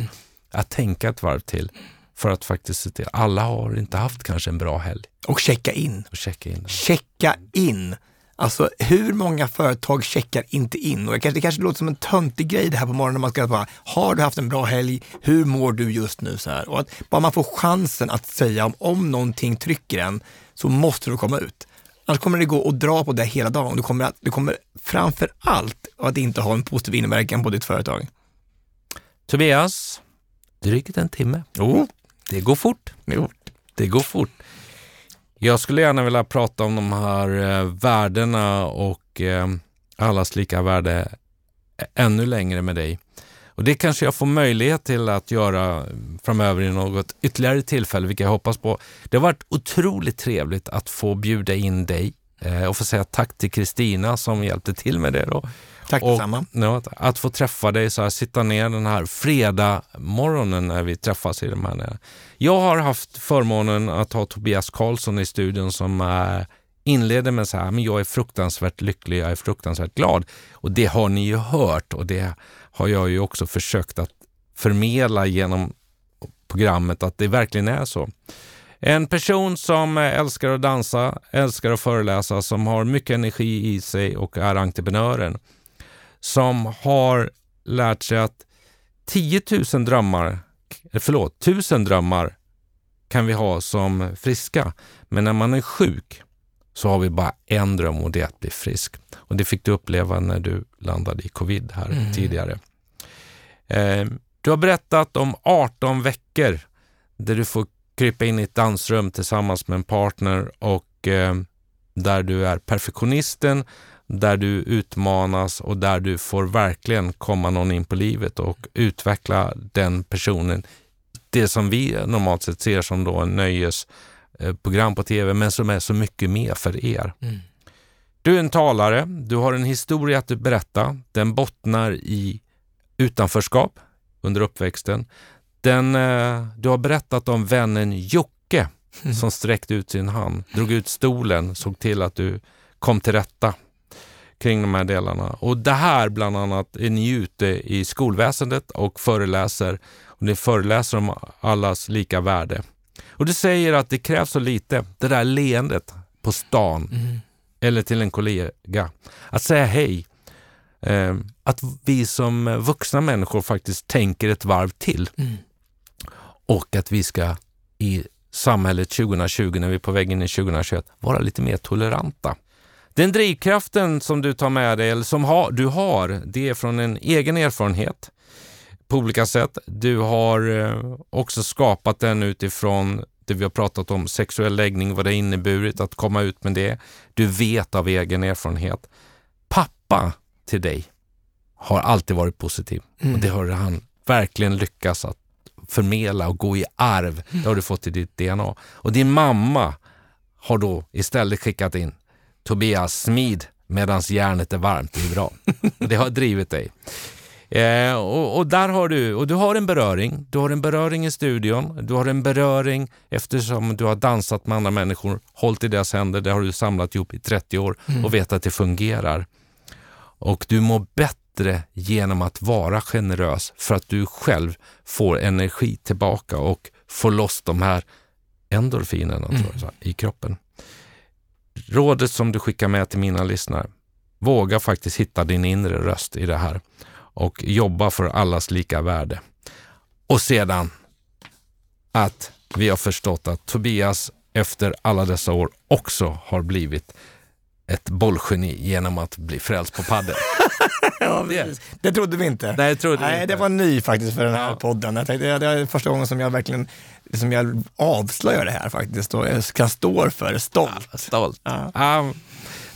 Att tänka ett varv till för att faktiskt se till. Alla har inte haft kanske en bra helg Och checka in. och checka in. checka in. Alltså hur många företag checkar inte in? Och det kanske, det kanske låter som en töntig grej det här på morgonen när man ska bara, har du haft en bra helg? Hur mår du just nu? Så här. Och att bara man får chansen att säga om, om någonting trycker en så måste du komma ut. Annars kommer det gå att dra på det hela dagen. Du kommer, att, du kommer framför allt att inte ha en positiv inverkan på ditt företag. Tobias, drygt en timme. Jo, Det går fort. jo. Det går fort. Jag skulle gärna vilja prata om de här eh, värdena och eh, allas lika värde ä- ännu längre med dig. Och Det kanske jag får möjlighet till att göra framöver i något ytterligare tillfälle, vilket jag hoppas på. Det har varit otroligt trevligt att få bjuda in dig Eh, och får säga tack till Kristina som hjälpte till med det. Då. Tack och, detsamma. Ja, att få träffa dig, så här, sitta ner den här fredag morgonen när vi träffas i de här. Jag har haft förmånen att ha Tobias Karlsson i studion som eh, inleder med så här, men jag är fruktansvärt lycklig, jag är fruktansvärt glad. Och det har ni ju hört och det har jag ju också försökt att förmedla genom programmet att det verkligen är så. En person som älskar att dansa, älskar att föreläsa, som har mycket energi i sig och är entreprenören. Som har lärt sig att 10 000 drömmar, förlåt, 1000 drömmar kan vi ha som friska. Men när man är sjuk så har vi bara en dröm och det är att bli frisk. Och det fick du uppleva när du landade i covid här mm. tidigare. Eh, du har berättat om 18 veckor där du får krypa in i ett dansrum tillsammans med en partner och eh, där du är perfektionisten, där du utmanas och där du får verkligen komma någon in på livet och utveckla den personen. Det som vi normalt sett ser som då en nöjesprogram på tv, men som är så mycket mer för er. Mm. Du är en talare, du har en historia att berätta. Den bottnar i utanförskap under uppväxten. Den, eh, du har berättat om vännen Jocke mm. som sträckte ut sin hand, drog ut stolen, såg till att du kom till rätta kring de här delarna. Och det här bland annat är ni ute i skolväsendet och föreläser. Och ni föreläser om allas lika värde. Och du säger att det krävs så lite, det där leendet på stan mm. eller till en kollega. Att säga hej. Eh, att vi som vuxna människor faktiskt tänker ett varv till. Mm och att vi ska i samhället 2020, när vi är på väg in i 2021, vara lite mer toleranta. Den drivkraften som du tar med dig, eller som ha, du har, det är från en egen erfarenhet på olika sätt. Du har eh, också skapat den utifrån det vi har pratat om, sexuell läggning, vad det inneburit att komma ut med det. Du vet av egen erfarenhet. Pappa till dig har alltid varit positiv mm. och det har han verkligen lyckats att förmedla och gå i arv. Det har du fått i ditt DNA. Och din mamma har då istället skickat in Tobias, smid medans järnet är varmt. Bra. Och det har drivit dig. Eh, och, och, där har du, och du har en beröring. Du har en beröring i studion. Du har en beröring eftersom du har dansat med andra människor, hållit i deras händer. Det har du samlat ihop i 30 år och mm. vet att det fungerar. Och du mår bättre bättre genom att vara generös för att du själv får energi tillbaka och får loss de här endorfinerna mm. tror jag, i kroppen. Rådet som du skickar med till mina lyssnare, våga faktiskt hitta din inre röst i det här och jobba för allas lika värde. Och sedan att vi har förstått att Tobias efter alla dessa år också har blivit ett bollgeni genom att bli frälst på padel. ja, det. det trodde vi inte. Nej, trodde Nej, inte. det var ny faktiskt för den här ja. podden. Jag tänkte, det är första gången som jag verkligen som jag avslöjar det här faktiskt och jag kan stå för det stolt. Ja, stolt. Ja. Um,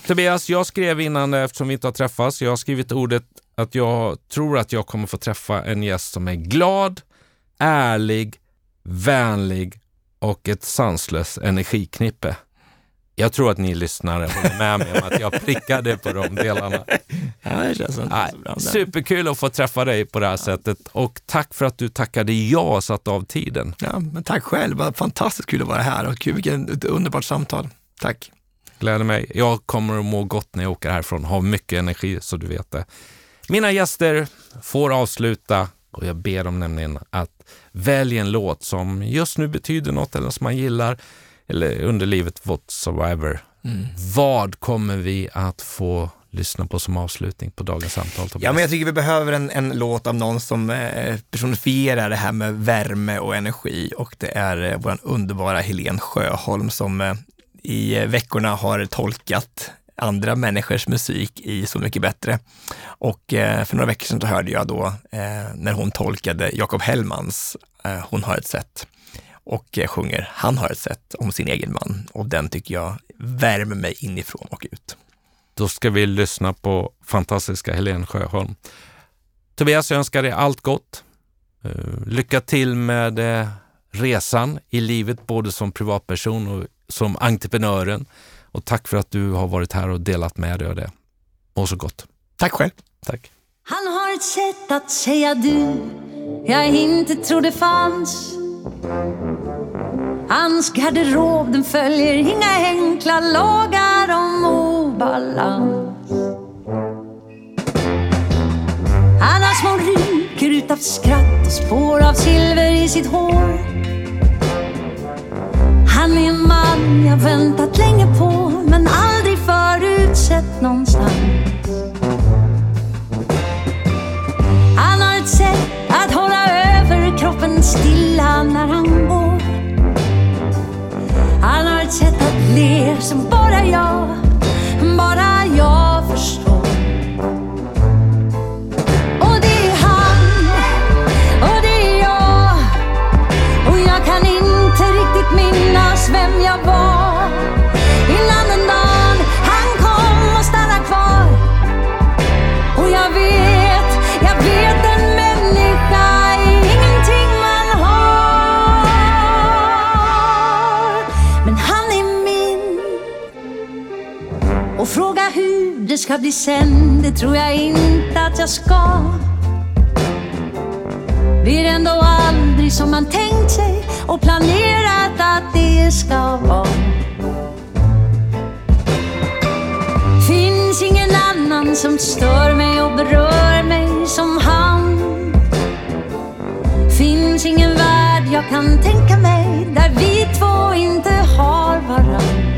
Tobias, jag skrev innan, eftersom vi inte har träffats, jag har skrivit ordet att jag tror att jag kommer få träffa en gäst som är glad, ärlig, vänlig och ett sanslöst energiknippe. Jag tror att ni lyssnare håller med mig om att jag prickade på de delarna. Ja, det känns inte så bra. Superkul att få träffa dig på det här ja. sättet och tack för att du tackade ja och satte av tiden. Ja, men tack själv. Vad fantastiskt kul att vara här och kul, vilket underbart samtal. Tack. Gläder mig. Jag kommer att må gott när jag åker härifrån. Har mycket energi så du vet det. Mina gäster får avsluta och jag ber dem nämligen att välja en låt som just nu betyder något eller som man gillar eller under livet whatsoever. Mm. Vad kommer vi att få lyssna på som avslutning på dagens samtal? Tobias? Ja, men jag tycker vi behöver en, en låt av någon som eh, personifierar det här med värme och energi och det är eh, vår underbara Helen Sjöholm som eh, i veckorna har tolkat andra människors musik i Så mycket bättre. Och eh, för några veckor sedan hörde jag då när hon tolkade Jakob Hellmans Hon har ett sätt och sjunger Han har ett sätt om sin egen man och den tycker jag värmer mig inifrån och ut. Då ska vi lyssna på fantastiska Helene Sjöholm. Tobias, jag önskar dig allt gott. Eh, lycka till med eh, resan i livet, både som privatperson och som entreprenören. Och tack för att du har varit här och delat med dig av det. Må så gott. Tack själv. Tack. Han har ett sätt att säga du jag inte trodde fanns. Hans garderob den följer inga enkla lagar om obalans. Han har små rynkor utav skratt och spår av silver i sitt hår. Han är en man jag väntat länge på men aldrig förut sett någonstans. Han har ett sätt att hålla över kroppen stilla när han går. Att le ska bli sen, det tror jag inte att jag ska. Blir ändå aldrig som man tänkt sig och planerat att det ska vara. Finns ingen annan som stör mig och berör mig som han. Finns ingen värld jag kan tänka mig där vi två inte har varann.